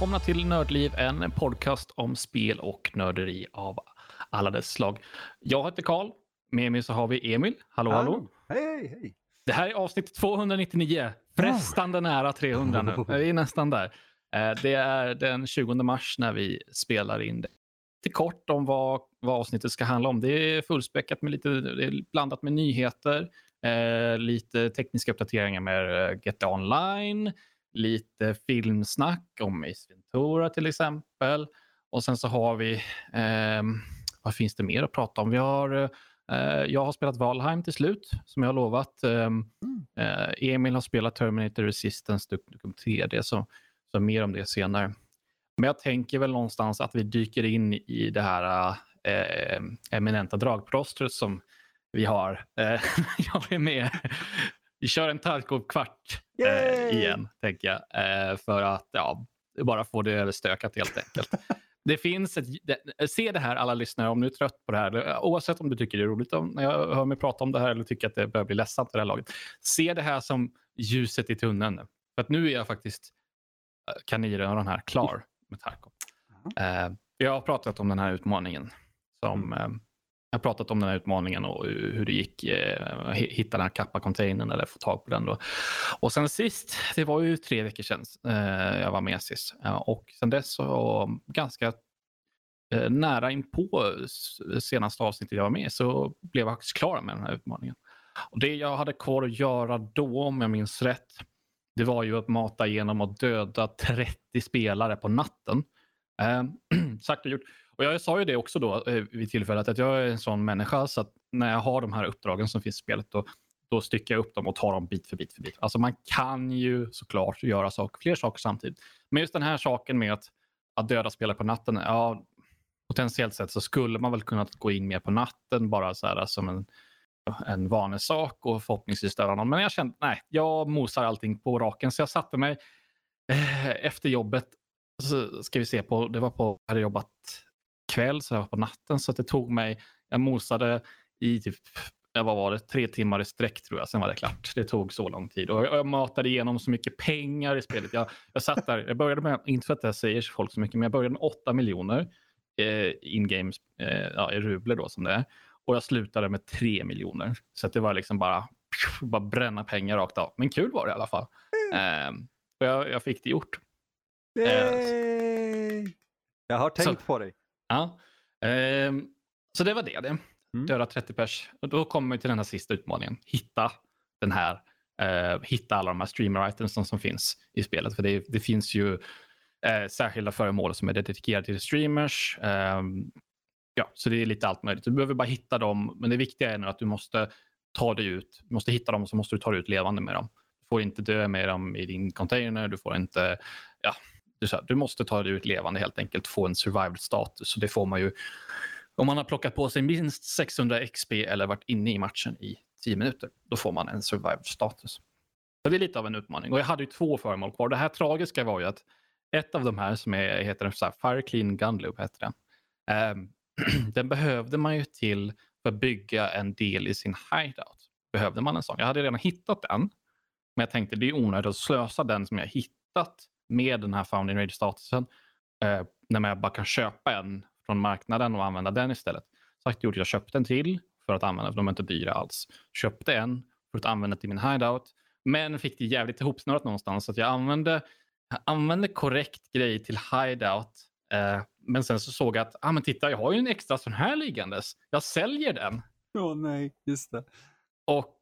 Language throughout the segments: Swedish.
Välkomna till Nördliv, en podcast om spel och nörderi av alla dess slag. Jag heter Karl. Med mig så har vi Emil. Hallå, hallå. Hej, hej, hej. Det här är avsnitt 299. Frestande nära 300 nu. Vi är nästan där. Eh, Det är den 20 mars när vi spelar in det. Lite kort om vad, vad avsnittet ska handla om. Det är fullspäckat med lite det är blandat med nyheter, eh, lite tekniska uppdateringar med eh, GTA Online, lite filmsnack om Ace Ventura till exempel. Och sen så har vi, ehm, vad finns det mer att prata om? Vi har, eh, jag har spelat Valheim till slut, som jag har lovat. Ehm, eh, Emil har spelat Terminator Resistance Duke Nukem 3D, så, så mer om det senare. Men jag tänker väl någonstans att vi dyker in i det här eh, eminenta dragplåstret som vi har. Eh, jag är med. Vi kör en Tarkov-kvart eh, igen, tänker jag. Eh, för att ja, bara få det överstökat helt enkelt. Det finns ett, det, se det här alla lyssnare om du är trött på det här. Oavsett om du tycker det är roligt om, när jag hör mig prata om det här eller tycker att det börjar bli ledsamt i det här laget. Se det här som ljuset i tunneln. För att nu är jag faktiskt eh, kaninöron här klar med Tarkov. Eh, jag har pratat om den här utmaningen. Som, eh, jag har pratat om den här utmaningen och hur det gick eh, att hitta den här kappa containern eller få tag på den. Då. Och sen sist, det var ju tre veckor sedan eh, jag var med sist. Eh, och sen dess så ganska eh, nära inpå senaste avsnittet jag var med så blev jag faktiskt klar med den här utmaningen. Och det jag hade kvar att göra då, om jag minns rätt, det var ju att mata igenom och döda 30 spelare på natten. Eh, sagt och gjort. Och jag sa ju det också då eh, vid tillfället att jag är en sån människa så att när jag har de här uppdragen som finns i spelet då, då styckar jag upp dem och tar dem bit för bit för bit. Alltså man kan ju såklart göra saker, fler saker samtidigt. Men just den här saken med att, att döda spelare på natten, ja, potentiellt sett så skulle man väl kunna gå in mer på natten bara så här som en, en vanesak och förhoppningsvis döda någon. Men jag kände, nej, jag mosar allting på raken så jag satte mig eh, efter jobbet så ska vi se på, det var på, jag hade jobbat kväll så var på natten så att det tog mig, jag mosade i typ, vad var det, tre timmar i sträck tror jag, sen var det klart. Det tog så lång tid och jag, jag matade igenom så mycket pengar i spelet. Jag, jag satt där, jag började med, inte för att jag säger folk så mycket, men jag började med 8 miljoner eh, in-game, eh, ja, i rubler då som det är. Och jag slutade med 3 miljoner. Så det var liksom bara, bara bränna pengar rakt av. Men kul var det i alla fall. Eh, och jag, jag fick det gjort. Yay! Jag har tänkt Så- på dig. Ja. Ehm, så det var det. det. Mm. Döda 30 pers. Och då kommer vi till den här sista utmaningen. Hitta den här. eh, hitta alla de här streamer items som finns i spelet. För det, det finns ju eh, särskilda föremål som är dedikerade till streamers. Ehm, ja, så det är lite allt möjligt. Du behöver bara hitta dem. Men det viktiga är nu att du måste ta dig ut. Du måste hitta dem och så måste du ta dig ut levande med dem. Du får inte dö med dem i din container. Du får inte ja, här, du måste ta dig ut levande helt enkelt, få en survival status. Så det får man ju om man har plockat på sig minst 600 XP eller varit inne i matchen i 10 minuter. Då får man en survival status. Så det är lite av en utmaning. Och jag hade ju två föremål kvar. Det här tragiska var ju att ett av de här som är, heter så här, Fire Clean Gunloop, heter den. Um, den behövde man ju till för att bygga en del i sin hideout. Behövde man en sån? Jag hade redan hittat den. Men jag tänkte det är onödigt att slösa den som jag hittat med den här Founding Rage-statusen. Eh, när man bara kan köpa en från marknaden och använda den istället. Sagt gjort, jag köpte en till för att använda, för de är inte dyra alls. Köpte en för att använda till min hideout. Men fick det jävligt ihopsnurrat någonstans. Så att jag använde, jag använde korrekt grej till hideout. Eh, men sen så såg jag att, ah, men titta, jag har ju en extra sån här liggandes. Jag säljer den. Åh nej, just det. Och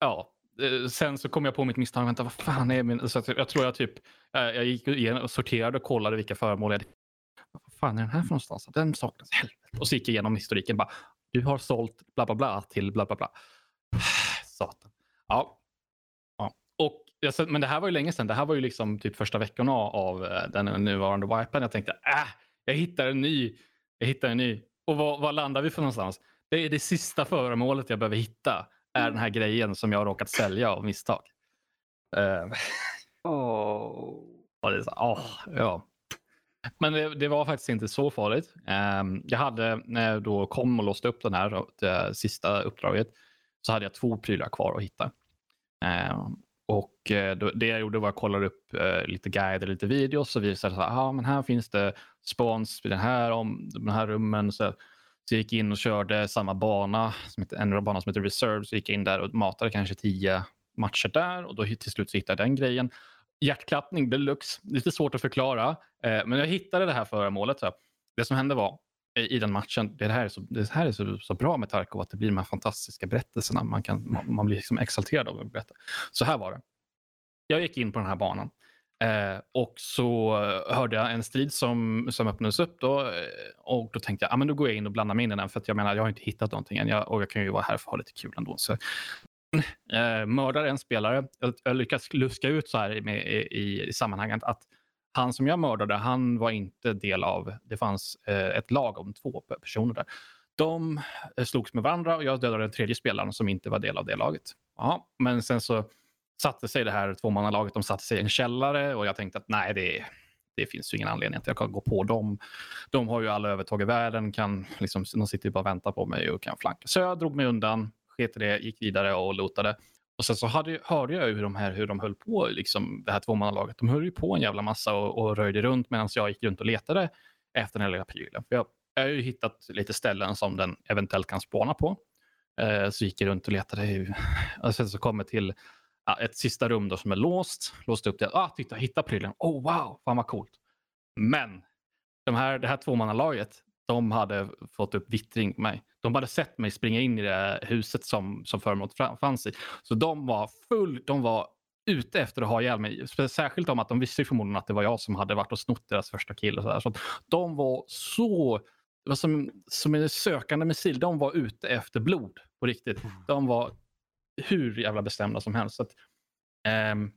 ja, Eh, sen så kom jag på mitt misstag. Vänta, vad fan är min... Så jag tror jag typ... Eh, jag gick igenom och sorterade och kollade vilka föremål jag hade. Vad fan är den här för någonstans? Den saknas. Helvete. Och så gick jag igenom historiken. Bara, du har sålt bla bla bla till bla bla bla. Satan. Ja. ja. Och, jag men det här var ju länge sedan. Det här var ju liksom typ första veckorna av eh, den nuvarande wipen. Jag tänkte, äh, jag hittar en ny. Jag hittar en ny. Och vad, vad landar vi för någonstans? Det är det sista föremålet jag behöver hitta är den här grejen som jag har råkat sälja av misstag. Uh, och det så, åh, ja. Men det, det var faktiskt inte så farligt. Ehm, jag hade, när jag då kom och låste upp den här, det sista uppdraget, så hade jag två prylar kvar att hitta. Ehm, Och eh, det jag gjorde var att kolla upp eh, lite guider, lite videos och visade att ah, men här finns det spons i den här, om, de här rummen. Så, så jag gick in och körde samma bana, som heter, en bana som heter Reserve. Så gick jag in där och matade kanske tio matcher där och då till slut så hittade jag den grejen. Hjärtklappning deluxe, lite svårt att förklara. Eh, men jag hittade det här föremålet. Så. Det som hände var i den matchen, det här är så, det här är så, så bra med Tarkov, att det blir de här fantastiska berättelserna. Man, kan, man, man blir liksom exalterad av att berätta. Så här var det. Jag gick in på den här banan eh, och så hörde jag en strid som, som öppnades upp. Då, eh, och då tänkte jag, ah, men då går jag in och blandar mig in i den. För att jag menar, jag har inte hittat någonting än. Jag, och jag kan ju vara här för att ha lite kul ändå. Så, eh, mördar en spelare. Jag, jag lyckas luska ut så här med, i, i sammanhanget att han som jag mördade, han var inte del av, det fanns eh, ett lag om två personer där. De eh, slogs med varandra och jag dödade den tredje spelaren som inte var del av det laget. Ja, men sen så satte sig det här tvåmannalaget, de satte sig i en källare och jag tänkte att nej, det, det finns ju ingen anledning att jag kan gå på dem. De har ju alla övertag i världen, kan, liksom, de sitter ju bara och väntar på mig och kan flanka. Så jag drog mig undan, sket i det, gick vidare och lotade. Och sen så hade, hörde jag hur de, här, hur de höll på, liksom, det här tvåmannalaget. De höll ju på en jävla massa och, och röjde runt medan jag gick runt och letade efter den här lilla prylen. För jag, jag har ju hittat lite ställen som den eventuellt kan spåna på. Eh, så gick jag runt och letade. Och sen så kom jag till ja, ett sista rum då som är låst. Låste upp det. Ah, titta, hitta prylen. Oh wow, fan vad coolt. Men de här, det här tvåmannalaget, de hade fått upp vittring på mig. De hade sett mig springa in i det huset som, som föremålet fanns i. Så de var full, de var ute efter att ha ihjäl mig. Särskilt om att de visste förmodligen att det var jag som hade varit och snott deras första kill. Och så, så de var så, det var som, som en sökande missil. De var ute efter blod på riktigt. Mm. De var hur jävla bestämda som helst. Så att, um,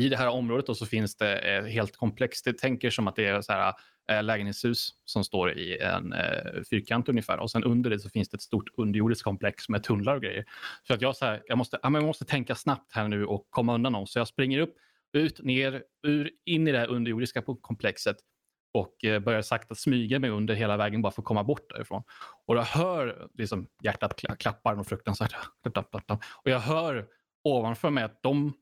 I det här området då så finns det eh, helt komplext. Det tänker som att det är så här, eh, lägenhetshus som står i en eh, fyrkant ungefär. Och sen under det så finns det ett stort underjordiskt komplex med tunnlar och grejer. Så att jag, så här, jag, måste, ja, jag måste tänka snabbt här nu och komma undan dem. Så jag springer upp, ut, ner, ur, in i det här underjordiska komplexet och eh, börjar sakta smyga mig under hela vägen bara för att komma bort därifrån. Och jag hör liksom, hjärtat klappar och fruktansvärt. Och jag hör ovanför mig att de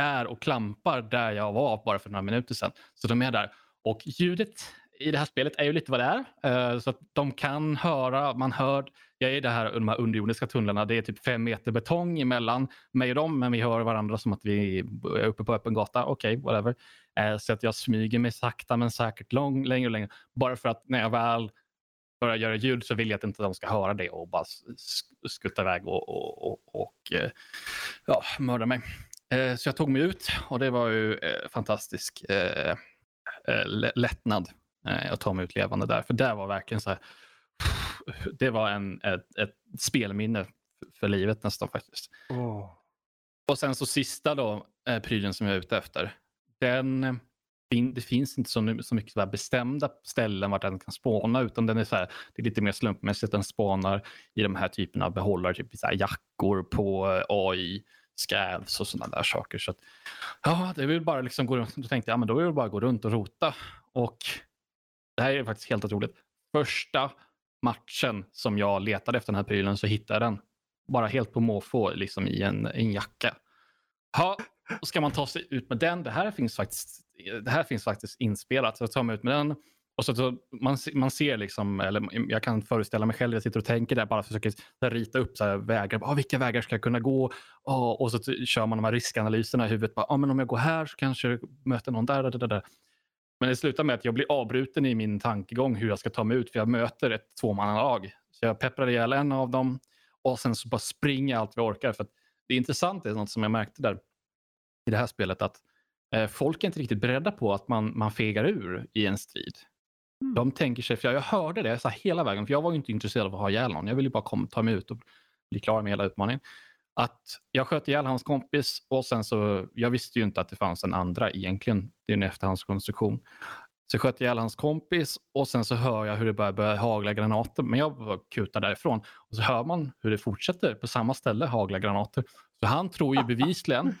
är och klampar där jag var bara för några minuter sedan. Så de är där. Och ljudet i det här spelet är ju lite vad det är. Eh, så att de kan höra, man hör, jag är i det här, de här underjordiska tunnlarna, det är typ fem meter betong emellan mig och dem, men vi hör varandra som att vi är uppe på öppen gata. Okej, okay, whatever. Eh, så att jag smyger mig sakta men säkert lång, längre och längre. Bara för att när jag väl börjar göra ljud så vill jag att inte de ska höra det och bara skutta iväg och, och, och, och eh, ja, mörda mig. Så jag tog mig ut och det var ju fantastisk lättnad jag eh, tar mig ut levande där. För det var verkligen så här, det var en, ett, ett spelminne för livet nästan faktiskt. Oh. Och sen så sista då, eh, prylen som jag är ute efter. Den, det finns inte så, så mycket så bestämda ställen vart den kan spåna utan den är så här, det är lite mer slumpmässigt. Den spånar i de här typerna av behållare, typ så jackor på eh, AI, scavs och sådana där saker. Så att, ja, det vill bara liksom gå runt. Då tänkte jag, ja, men då vill jag bara gå runt och rota. Och det här är faktiskt helt otroligt. Första matchen som jag letade efter den här prylen så hittade jag den. Bara helt på måfå liksom i en, en jacka. Ha, ska man ta sig ut med den. Det här finns faktiskt, det här finns faktiskt inspelat. Så jag tar mig ut med den. Och så, så man, man ser liksom, eller jag kan föreställa mig själv, jag sitter och tänker där, bara försöker rita upp så här, vägar. Ah, vilka vägar ska jag kunna gå? Ah, och så kör man de här riskanalyserna i huvudet. Bara, ah, men om jag går här så kanske jag möter någon där. där, där, där. Men det slutar med att jag blir avbruten i min tankegång hur jag ska ta mig ut för jag möter ett tvåmannalag. Så jag pepprar ihjäl en av dem och sen så bara springer jag allt jag orkar. För det är intressant, det är något som jag märkte där i det här spelet, att eh, folk är inte riktigt beredda på att man, man fegar ur i en strid. Mm. De tänker sig, för jag, jag hörde det så hela vägen, för jag var inte intresserad av att ha ihjäl någon. Jag ville bara komma, ta mig ut och bli klar med hela utmaningen att jag sköt ihjäl hans kompis och sen så, jag visste ju inte att det fanns en andra egentligen. Det är en efterhandskonstruktion. Så jag sköt ihjäl hans kompis och sen så hör jag hur det börjar, börjar hagla granater. Men jag kutar därifrån och så hör man hur det fortsätter på samma ställe hagla granater. Så han tror ju bevisligen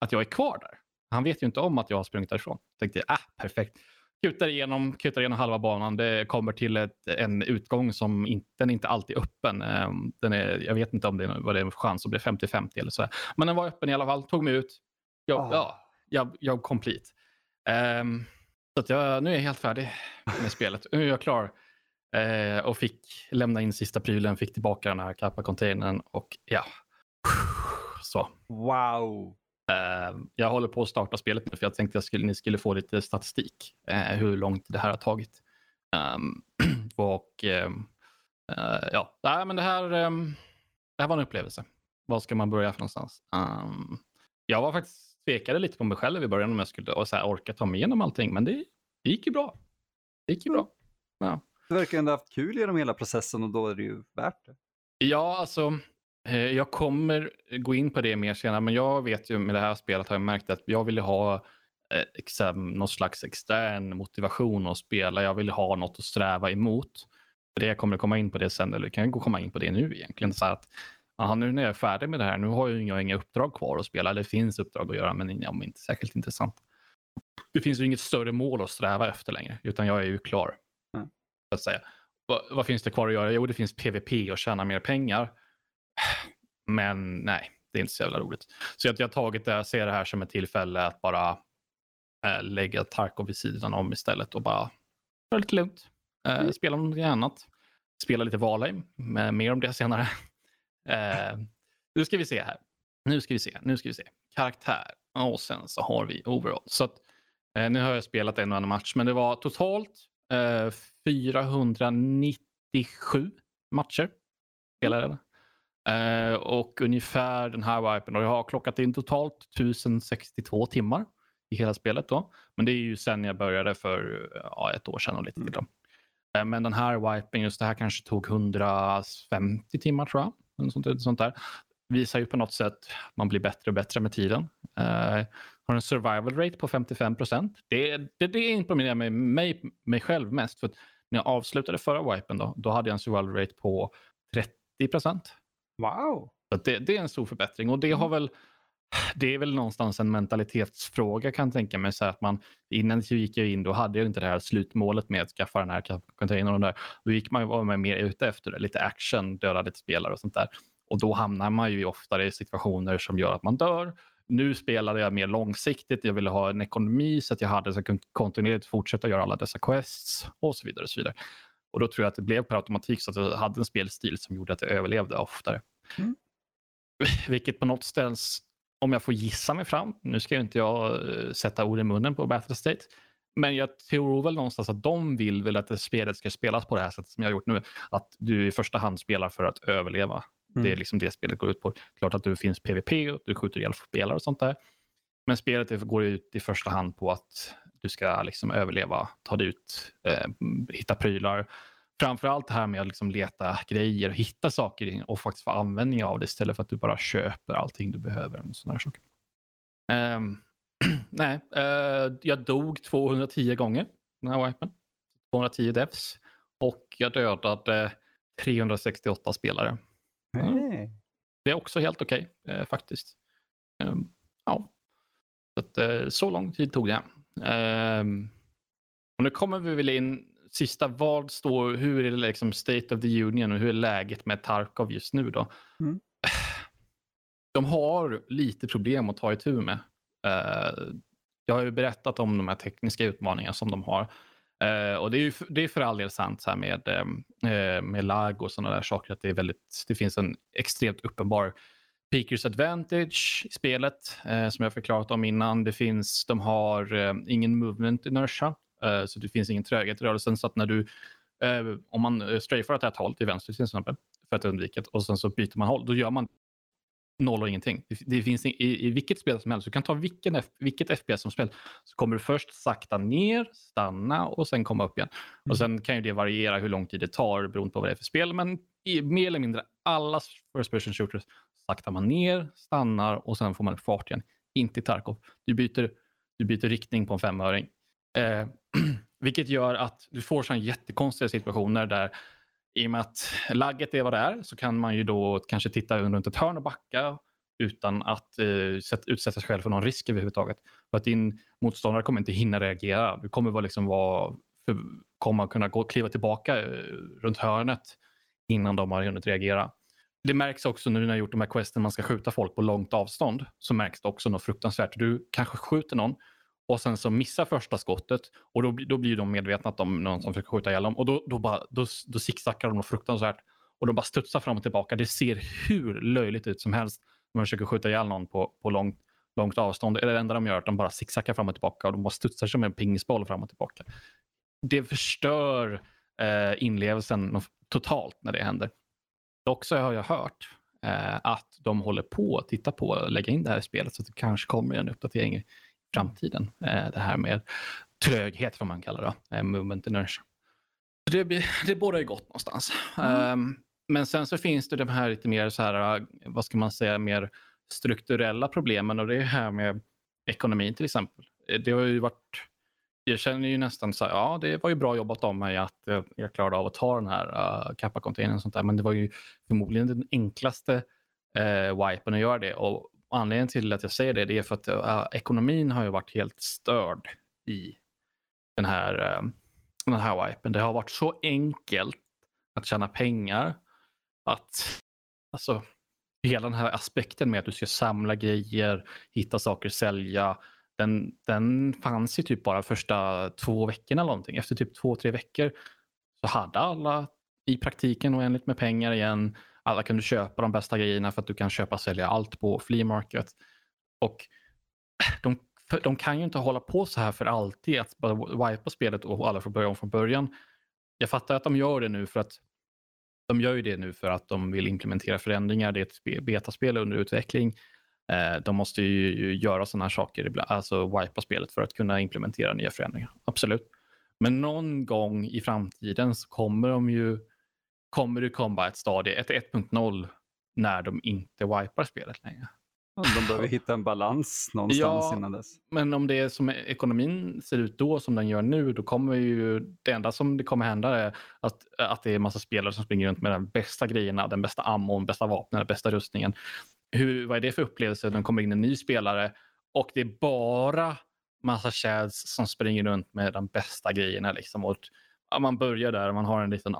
att jag är kvar där. Han vet ju inte om att jag har sprungit därifrån. Jag tänkte, ah, perfekt kutar igenom, kutar igenom halva banan. Det kommer till ett, en utgång som inte, den är inte alltid öppen. Ehm, den är, jag vet inte om det är, vad det är för chans att bli 50-50 eller så. Men den var öppen i alla fall. Tog mig ut. Jag, Ah. ja, jag, jag complete. Ehm, så att jag, nu är jag helt färdig med spelet. Nu är jag klar. Eh, och fick lämna in sista prylen, fick tillbaka den här kappa-containern och ja. Så. Wow. Eh, jag håller på att starta spelet nu för jag tänkte att skulle, ni skulle få lite statistik. Eh, hur långt det här har tagit. Ehm, och ehm, eh, ja, Nej, men det här, ehm, det här var en upplevelse. Var ska man börja för någonstans? Ehm, jag var faktiskt tvekade lite på mig själv i början om jag skulle och så här, orka ta mig igenom allting. Men det, det gick ju bra. Det gick ju bra. Ja. Du verkar ändå ha haft kul genom hela processen och då är det ju värt det. Ja, alltså. Eh, Jag kommer gå in på det mer senare, men jag vet ju med det här spelet har jag märkt att jag ville ha eh, exem, någon slags extern motivation att spela. Jag ville ha något att sträva emot. Det kommer komma in på det sen, eller kan jag komma in på det nu egentligen. Så att, aha, nu när jag är färdig med det här, nu har jag inga, uppdrag kvar att spela. Det finns uppdrag att göra, men ja, inte särskilt intressant. Det finns ju inget större mål att sträva efter längre, utan jag är ju klar. Mm. Att säga. Vad, vad finns det kvar att göra? Jo, det finns PVP och tjäna mer pengar. Men nej, det är inte så jävla roligt. Så jag har tagit det, ser det här som ett tillfälle att bara äh, lägga Tarkov vid sidan om istället och bara ta lite lugnt. Äh, Mm. Spela någonting annat. Spela lite Valheim, med mer om det senare. Äh, nu ska vi se här. Nu ska vi se, nu ska vi se. Karaktär och sen så har vi overall. Så att, eh, nu har jag spelat en och annan match, men det var totalt eh, 497 matcher spelade jag. Eh, och ungefär den här wipen. Och jag har klockat in totalt 1062 timmar i hela spelet. då. Men det är ju sen jag började för ja, ett år sedan och lite till. Då. Eh, men den här wipen, just det här kanske tog 150 timmar tror jag. Sånt, sånt där. Visar ju på något sätt att man blir bättre och bättre med tiden. Eh, har en survival rate på 55 procent. Det, det, det imponerar mig, mig, mig själv mest. För när jag avslutade förra wipen då, då hade jag en survival rate på 30 procent. Wow. Det, det är en stor förbättring och det har väl det är väl någonstans en mentalitetsfråga kan jag tänka mig. Så att man, innan så gick jag in, då hade jag inte det här slutmålet med att skaffa den här containern. och Där. Då gick man var man mer ute efter det, lite action, döda lite spelare och sånt där. Och då hamnar man ju oftare i situationer som gör att man dör. Nu spelade jag mer långsiktigt. Jag ville ha en ekonomi så att jag hade så jag kunde kontinuerligt fortsätta göra alla dessa quests och så vidare. Och så vidare. Och då tror jag att det blev per automatik så att jag hade en spelstil som gjorde att jag överlevde oftare. Mm. Vilket på något ställs, om jag får gissa mig fram, nu ska ju inte jag eh, sätta ord i munnen på Battlestate, men jag tror väl någonstans att de vill väl att det spelet ska spelas på det här sättet som jag har gjort nu. Att du i första hand spelar för att överleva. Det är Mm. liksom det spelet går ut på. Klart att det finns PVP och du skjuter ihjäl spelare och sånt där. Men spelet går ut i första hand på att du ska liksom överleva, ta dig ut, eh, hitta prylar. Framförallt det här med att liksom leta grejer, hitta saker och faktiskt få användning av det istället för att du bara köper allting du behöver. Och såna saker. Ehm, nej, eh, jag dog 210 gånger den här wipen. 210 deaths. Och jag dödade 368 spelare. Mm. Det är också helt okej eh, faktiskt. Ehm, ja. Så, att, eh, så lång tid tog det. Ehm, och nu kommer vi väl in sista. Vad står, hur är det liksom State of the Union och hur är läget med Tarkov just nu då? Mm. De har lite problem att ta itu med. Eh, jag har ju berättat om de här tekniska utmaningarna som de har. Eh, och det är, ju, det är för all del sant så här med, eh, med lag och sådana där saker. Att det, är väldigt, det finns en extremt uppenbar Peakers advantage i spelet eh, som jag förklarat om innan. Det finns, de har eh, ingen movement inertia, eh, så det finns ingen tröghet i rörelsen. Så att när du, eh, om man eh, strafar åt ett håll till vänster till exempel, för att undvika det, och sen så byter man håll, då gör man noll och ingenting. Det, det finns i, i vilket spel som helst, du kan ta vilken, F- vilket FPS som helst, så kommer du först sakta ner, stanna och sen komma upp igen. Och sen kan ju det variera hur lång tid det tar beroende på vad det är för spel, men i mer eller mindre alla first person shooters saktar man ner, stannar och sen får man fart igen. Inte i Tarkov. Du byter, du byter riktning på en femöring. Eh, vilket gör att du får sådana jättekonstiga situationer där i och med att lagget är vad det är så kan man ju då kanske titta runt ett hörn och backa utan att eh, sätt- utsätta sig själv för någon risk överhuvudtaget. För att din motståndare kommer inte hinna reagera. Du kommer vara liksom vara, för, kommer kunna gå, kliva tillbaka eh, runt hörnet innan de har hunnit reagera det märks också nu när jag gjort de här questen man ska skjuta folk på långt avstånd. Så märks det också något fruktansvärt. Du kanske skjuter någon och sen så missar första skottet och då, då blir de medvetna att de någon som försöker skjuta ihjäl dem och då, då, bara, då, då zigzaggar de något fruktansvärt och de bara studsar fram och tillbaka. Det ser hur löjligt ut som helst när man försöker skjuta ihjäl någon på, på långt, långt avstånd. Det, det enda de gör är att de bara zigzaggar fram och tillbaka och de bara studsar som en pingisboll fram och tillbaka. Det förstör eh, inlevelsen totalt när det händer. Dock så har jag hört eh, att de håller på att titta på att lägga in det här i spelet så att det kanske kommer en uppdatering i framtiden. Eh, det här med tröghet, vad man kallar det, eh, movement inertia. Det, det bådar ju gott någonstans. Mm. men sen så finns det de här lite mer så här, vad ska man säga, mer strukturella problemen och det är här med ekonomin till exempel. Det har ju varit jag känner ju nästan så här, ja det var ju bra jobbat av mig att eh, jag klarade av att ta den här eh, uh, kappa-containern och sånt där. Men det var ju förmodligen den enklaste uh, wipen att göra det. Och anledningen till att jag säger det, det är för att uh, ekonomin har ju varit helt störd i den här, uh, den här wipen. Det har varit så enkelt att tjäna pengar att alltså hela den här aspekten med att du ska samla grejer, hitta saker, sälja, den, den fanns ju typ bara första två veckorna eller någonting. Efter typ två, tre veckor så hade alla i praktiken oändligt med pengar igen. Alla kunde köpa de bästa grejerna för att du kan köpa och sälja allt på flea market. Och de, de kan ju inte hålla på så här för alltid, att bara wipa spelet och alla får börja om från början. Jag fattar att de gör det nu för att de gör ju det nu för att de vill implementera förändringar. Det är ett betaspel under utveckling. Eh, de måste ju göra sådana här saker, alltså wipa spelet för att kunna implementera nya förändringar. Absolut. Men någon gång i framtiden så kommer de ju kommer det komma ett stadie, ett 1.0, när de inte wipar spelet längre. De behöver hitta en balans någonstans ja, innan dess. Men om det är som ekonomin ser ut då som den gör nu, då kommer ju det enda som det kommer hända är att, att det är en massa spelare som springer runt med de bästa grejerna, den bästa ammon, bästa vapnen, den bästa rustningen hur, vad är det för upplevelse? när Det kommer in en ny spelare och det är bara massa chads som springer runt med de bästa grejerna. Liksom. Och, ja, man börjar där och man har en liten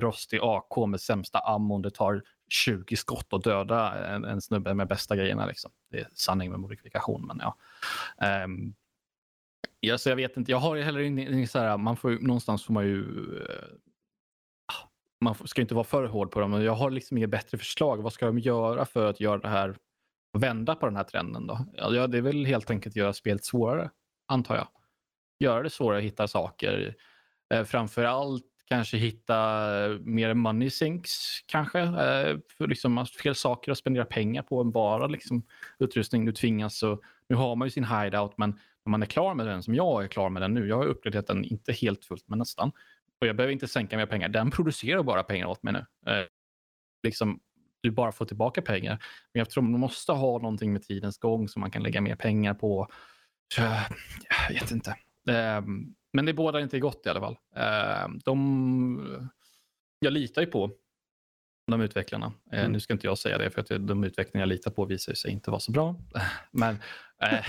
rostig AK med sämsta ammon. Det tar 20 skott att döda en, en snubbe med bästa grejerna. Liksom. Det är sanning med modifikation. Men ja. Um, ja, så jag vet inte. Jag har heller ingen... så här, man får, någonstans får man ju uh, man ska inte vara för hård på dem, men jag har liksom inget bättre förslag. Vad ska de göra för att göra det här, vända på den här trenden då? Ja, det är väl helt enkelt göra spelet svårare, antar jag. Göra det svårare att hitta saker. Eh, framför allt kanske hitta eh, mer money sinks kanske. Eh, för liksom fler saker att spendera pengar på än bara liksom, utrustning. Du tvingas så, nu har man ju sin hideout men när man är klar med den som jag är klar med den nu. Jag har uppgraderat den, inte helt fullt men nästan. Och jag behöver inte sänka mer pengar. Den producerar bara pengar åt mig nu. Eh, liksom, du bara får tillbaka pengar. Men jag tror man måste ha någonting med tidens gång som man kan lägga mer pengar på. Jag vet inte. Eh, men det bådar inte gott i alla fall. Eh, de, jag litar ju på de utvecklarna. Eh, mm. Nu ska inte jag säga det för att de utvecklingar jag litar på visar sig inte vara så bra. Men eh,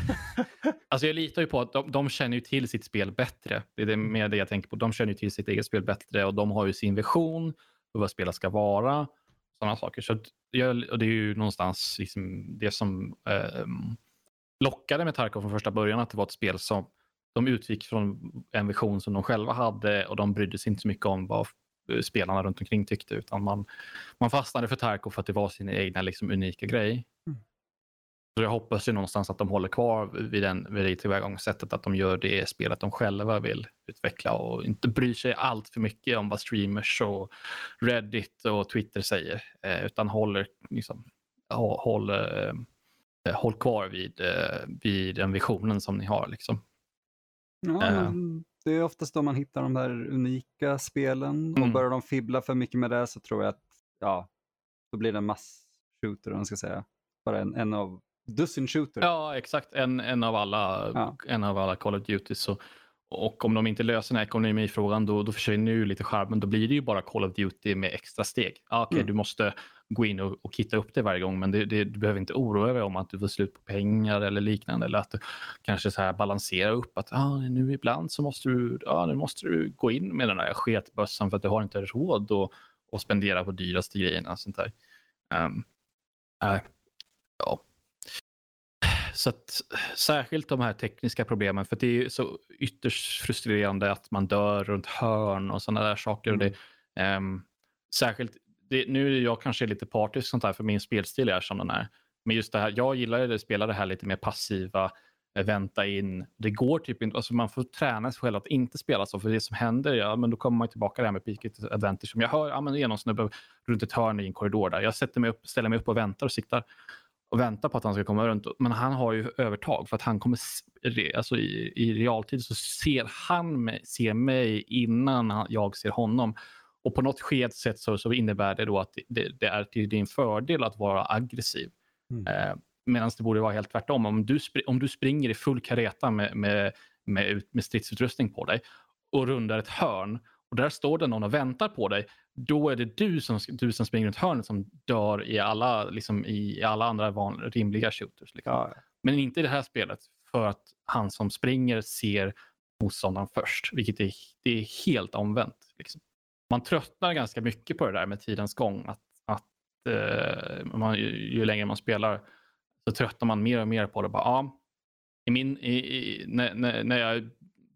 alltså jag litar ju på att de, de, känner ju till sitt spel bättre. Det är det, mer det jag tänker på. De känner ju till sitt eget spel bättre och de har ju sin vision för vad spelet ska vara. Sådana saker. Så jag, och det är ju någonstans liksom det som eh, lockade med Tarkov från första början att det var ett spel som de utgick från en vision som de själva hade och de brydde sig inte så mycket om vad eh, spelarna runt omkring tyckte, utan man, man fastnade för Tarko för att det var sin egna liksom, unika grej. Mm. Så jag hoppas ju någonstans att de håller kvar vid, den, vid det tillvägagångssättet, att de gör det spelet de själva vill utveckla och inte bryr sig allt för mycket om vad streamers och Reddit och Twitter säger, eh, utan håller, liksom, håller, eh, håll kvar vid, eh, vid den visionen som ni har. Liksom. Ja, uh, det är oftast då man hittar de där unika spelen mm. och börjar de fibbla för mycket med det så tror jag att ja, då blir det en mass-shooter, om man ska säga. Bara en, en av dussin shooter. Ja, exakt. En, en, av, alla, ja. en av alla Call of Duty. Så, och om de inte löser den här ekonomifrågan då, då försvinner ju lite charmen. Då blir det ju bara Call of Duty med extra steg. Ah, Okej, okay, mm. du måste gå in och, och hitta upp det varje gång, men det, det, du behöver inte oroa dig om att du får slut på pengar eller liknande. Eller att du kanske så här balanserar upp att ah, nu ibland så måste du, ah, nu måste du gå in med den här sketbössan för att du har inte råd att, att spendera på dyraste grejerna. Sånt där. Um, äh, ja. Så att, särskilt de här tekniska problemen, för det är så ytterst frustrerande att man dör runt hörn och sådana där saker. Mm. Och det, um, särskilt, det, nu är jag kanske lite partisk sånt här för min spelstil är som den är. Men just det här, jag gillar att spela det här lite mer passiva, eh, vänta in. Det går typ inte, alltså man får träna sig själv att inte spela så. För det som händer, ja, men då kommer man tillbaka där med peak advantage. Som jag hör, ja, men det är någon snubbe runt ett hörn i en korridor där. Jag sätter mig upp, ställer mig upp och väntar och siktar och väntar på att han ska komma runt. Men han har ju övertag för att han kommer, alltså i, i realtid så ser han mig, ser mig innan jag ser honom. Och på något skedt sätt så, så innebär det då att det, det, är till din fördel att vara aggressiv. Mm. Eh, Medan det borde vara helt tvärtom. Om du, om du springer i full kareta med, med, med, med stridsutrustning på dig och rundar ett hörn och där står det någon och väntar på dig, då är det du som, du som springer runt hörnet som dör i alla, liksom, i alla andra van, rimliga shooters. Liksom. Ja. Men inte i det här spelet, för att han som springer ser motståndaren först, vilket är, det är helt omvänt. Liksom. Man tröttnar ganska mycket på det där med tidens gång. Att, att eh, man, ju, ju, längre man spelar så tröttnar man mer och mer på det. Bara, ja, i min, i, i, när, när jag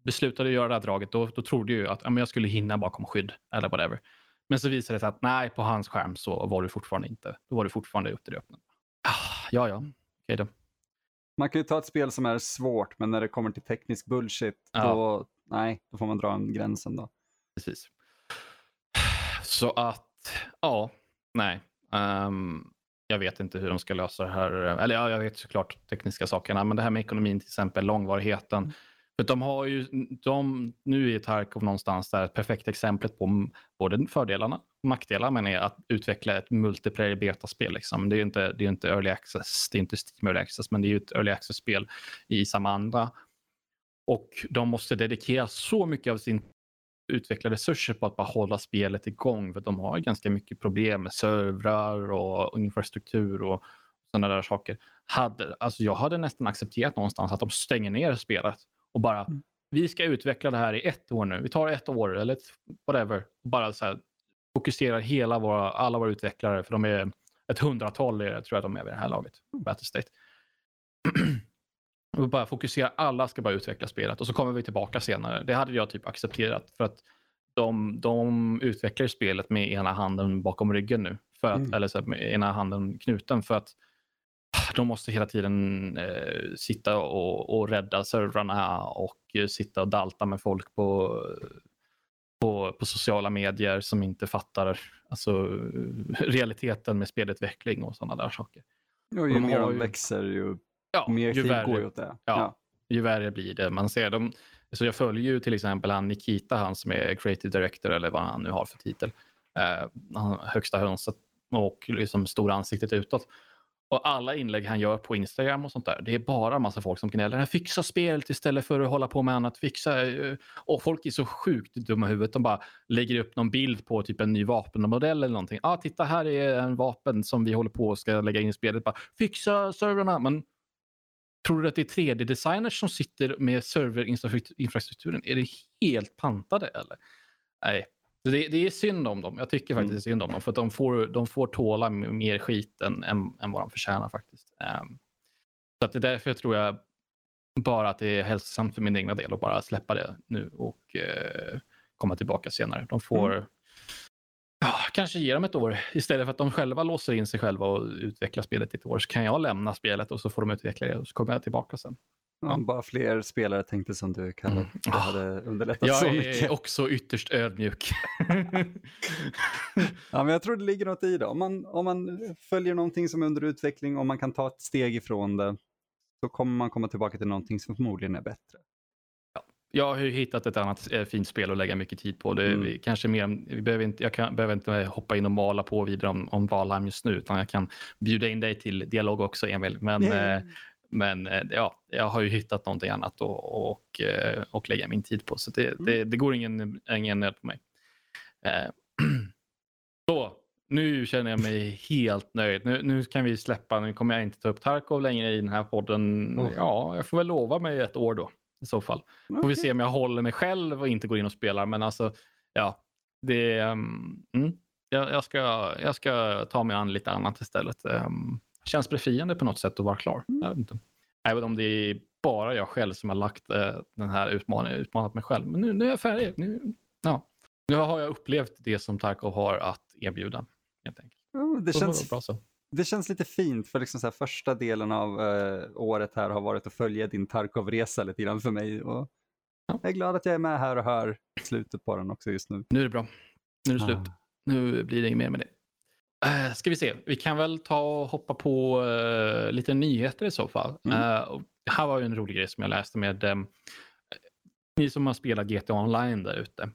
beslutade att göra det här draget, då, då trodde jag att ja, men jag skulle hinna bakom skydd eller whatever. Men så visade det sig att nej, på hans skärm så var du fortfarande inte. Då var du fortfarande ute i det öppna. Ah, ja, ja, okej okay då. Man kan ju ta ett spel som är svårt, men när det kommer till teknisk bullshit, ja. då, nej, då får man dra en gränsen då. Precis. Så att, ja, nej. Um, jag vet inte hur de ska lösa det här. Eller ja, jag vet såklart tekniska sakerna, men det här med ekonomin till exempel, långvarigheten. För de har ju, de, nu är Tarkov någonstans där ett perfekt exemplet på både fördelarna och nackdelarna med att utveckla ett multiplayer betaspel. Liksom. Det är ju inte, det är inte early access, det är inte Steam early access, men det är ju ett early access-spel i samma anda. Och de måste dedikera så mycket av sin utveckla resurser på att bara hålla spelet igång. För de har ganska mycket problem med servrar och infrastruktur och sådana där saker. Hade, alltså jag hade nästan accepterat någonstans att de stänger ner spelet och bara mm. vi ska utveckla det här i ett år nu. Vi tar ett år eller ett, whatever. Bara så här, fokuserar hela våra, alla våra utvecklare, för de är ett hundratal är, tror jag de är vid det här laget. Mm. Battlestate. och bara fokusera, alla ska bara utveckla spelet och så kommer vi tillbaka senare. Det hade jag typ accepterat för att de, de utvecklar spelet med ena handen bakom ryggen nu. För att, mm. Eller så med ena handen knuten för att de måste hela tiden eh, sitta och, och rädda servrarna och eh, sitta och dalta med folk på, på, på sociala medier som inte fattar alltså, realiteten med spelutveckling och sådana där saker. Och ju de mer de ju... växer ju ja, mer tid värre, går ju åt det. Ja, ja, ju värre blir det. Man ser dem, så jag följer ju till exempel han Nikita, han som är creative director eller vad han nu har för titel. Eh, högsta hönset och liksom stora ansiktet utåt. Och alla inlägg han gör på Instagram och sånt där, det är bara massa folk som gnäller. Fixa spelet istället för att hålla på med annat. Fixa. Eh. Och folk är så sjukt dumma i huvudet. De bara lägger upp någon bild på typ en ny vapenmodell eller någonting. ah, titta här är en vapen som vi håller på och ska lägga in i spelet. Bara, Fixa servrarna. Men tror du att det är 3D-designers som sitter med serverinfrastrukturen? Är det helt pantade eller? Nej, det, det, är synd om dem. Jag tycker faktiskt mm. synd om dem. För de får, de får tåla mer skit än, än, än vad de förtjänar faktiskt. Um, så att det är därför jag tror jag bara att det är hälsosamt för min egna del att bara släppa det nu och uh, komma tillbaka senare. De får mm. ja, kanske ge dem ett år. Istället för att de själva låser in sig själva och utvecklar spelet i ett år så kan jag lämna spelet och så får de utveckla det och så kommer jag tillbaka sen. Om bara fler spelare tänkte som du, Kalle. Mm. Det hade underlättat jag så mycket. Jag är också ytterst ödmjuk. ja, men jag tror det ligger något i det. Om man, om man följer någonting som är under utveckling och man kan ta ett steg ifrån det, så kommer man komma tillbaka till någonting som förmodligen är bättre. Ja. Jag har ju hittat ett annat eh, fint spel att lägga mycket tid på. Det mm. vi, kanske mer, vi behöver inte, jag kan, behöver inte hoppa in och mala på vidare om, om Valheim just nu, utan jag kan bjuda in dig till dialog också, Emil. Men eh, men eh, ja, jag har ju hittat någonting annat och, och, eh, och lägga min tid på. Så det, mm. det, det går ingen, ingen nöd på mig. Eh, så, nu känner jag mig helt nöjd. Nu, nu, kan vi släppa. Nu kommer jag inte ta upp Tarkov längre i den här podden. Mm. Ja, jag får väl lova mig ett år då i så fall. Okay. Får vi se om jag håller mig själv och inte går in och spelar. Men alltså, ja, det... Um, mm. jag, jag, ska, jag ska ta mig an lite annat istället. Um, känns befriande på något sätt att vara klar. Jag vet inte. Även om det är bara jag själv som har lagt uh, den här utmaningen, utmanat mig själv. Men nu, nu är jag färdig. Nu, ja. nu har jag upplevt det som Tarkov har att erbjuda. Helt enkelt. Mm, det, känns, bra så. det känns lite fint för liksom så första delen av uh, året här har varit att följa din Tarkov-resa lite grann för mig. Och ja. Jag är glad att jag är med här och hör slutet på den också just nu. Nu är det bra. Nu är det slut. Ah. Nu blir det inget mer med det. Uh, ska vi se, vi kan väl ta och hoppa på uh, lite nyheter i så fall. Mm. Uh, det här var ju en rolig grej som jag läste med um, ni som har spelat GTA online där ute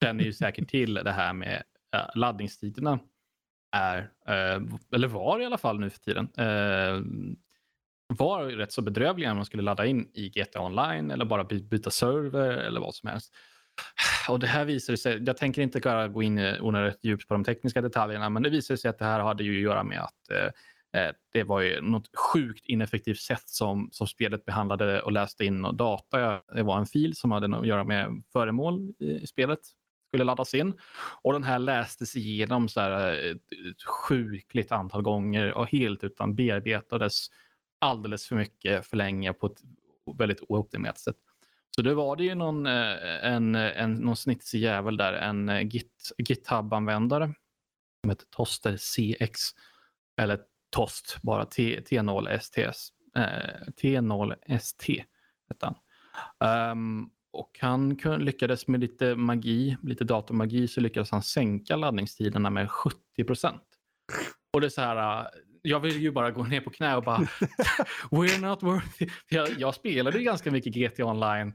känner ju säkert till det här med uh, laddningstiderna är, eller var i alla fall nu för tiden, var rätt så bedrövliga när man skulle ladda in i GTA online eller bara byta server eller vad som helst. Och det här visar sig, jag tänker inte bara gå in onödigt djupt på de tekniska detaljerna, men det visar sig att det här hade ju att göra med att eh, eh, det var ju något sjukt ineffektivt sätt som, som spelet behandlade och läste in och data. Det var en fil som hade att göra med föremål i spelet skulle laddas in. Och den här lästes igenom så här, ett sjukligt antal gånger och helt utan bearbetades alldeles för mycket för länge på ett väldigt ooptimerat sätt. Så då var det ju någon, eh, en, en, någon snitsig jävel där, en eh, Git, GitHub-användare som heter Toster CX. Eller Tost, bara T, T0STS. Eh, T0ST hette han. Um, och han lyckades med lite magi, lite datormagi, så lyckades han sänka laddningstiderna med 70 procent. Och det är så här, eh, jag vill ju bara gå ner på knä och bara We're not worthy. Jag, jag spelade ganska mycket GT online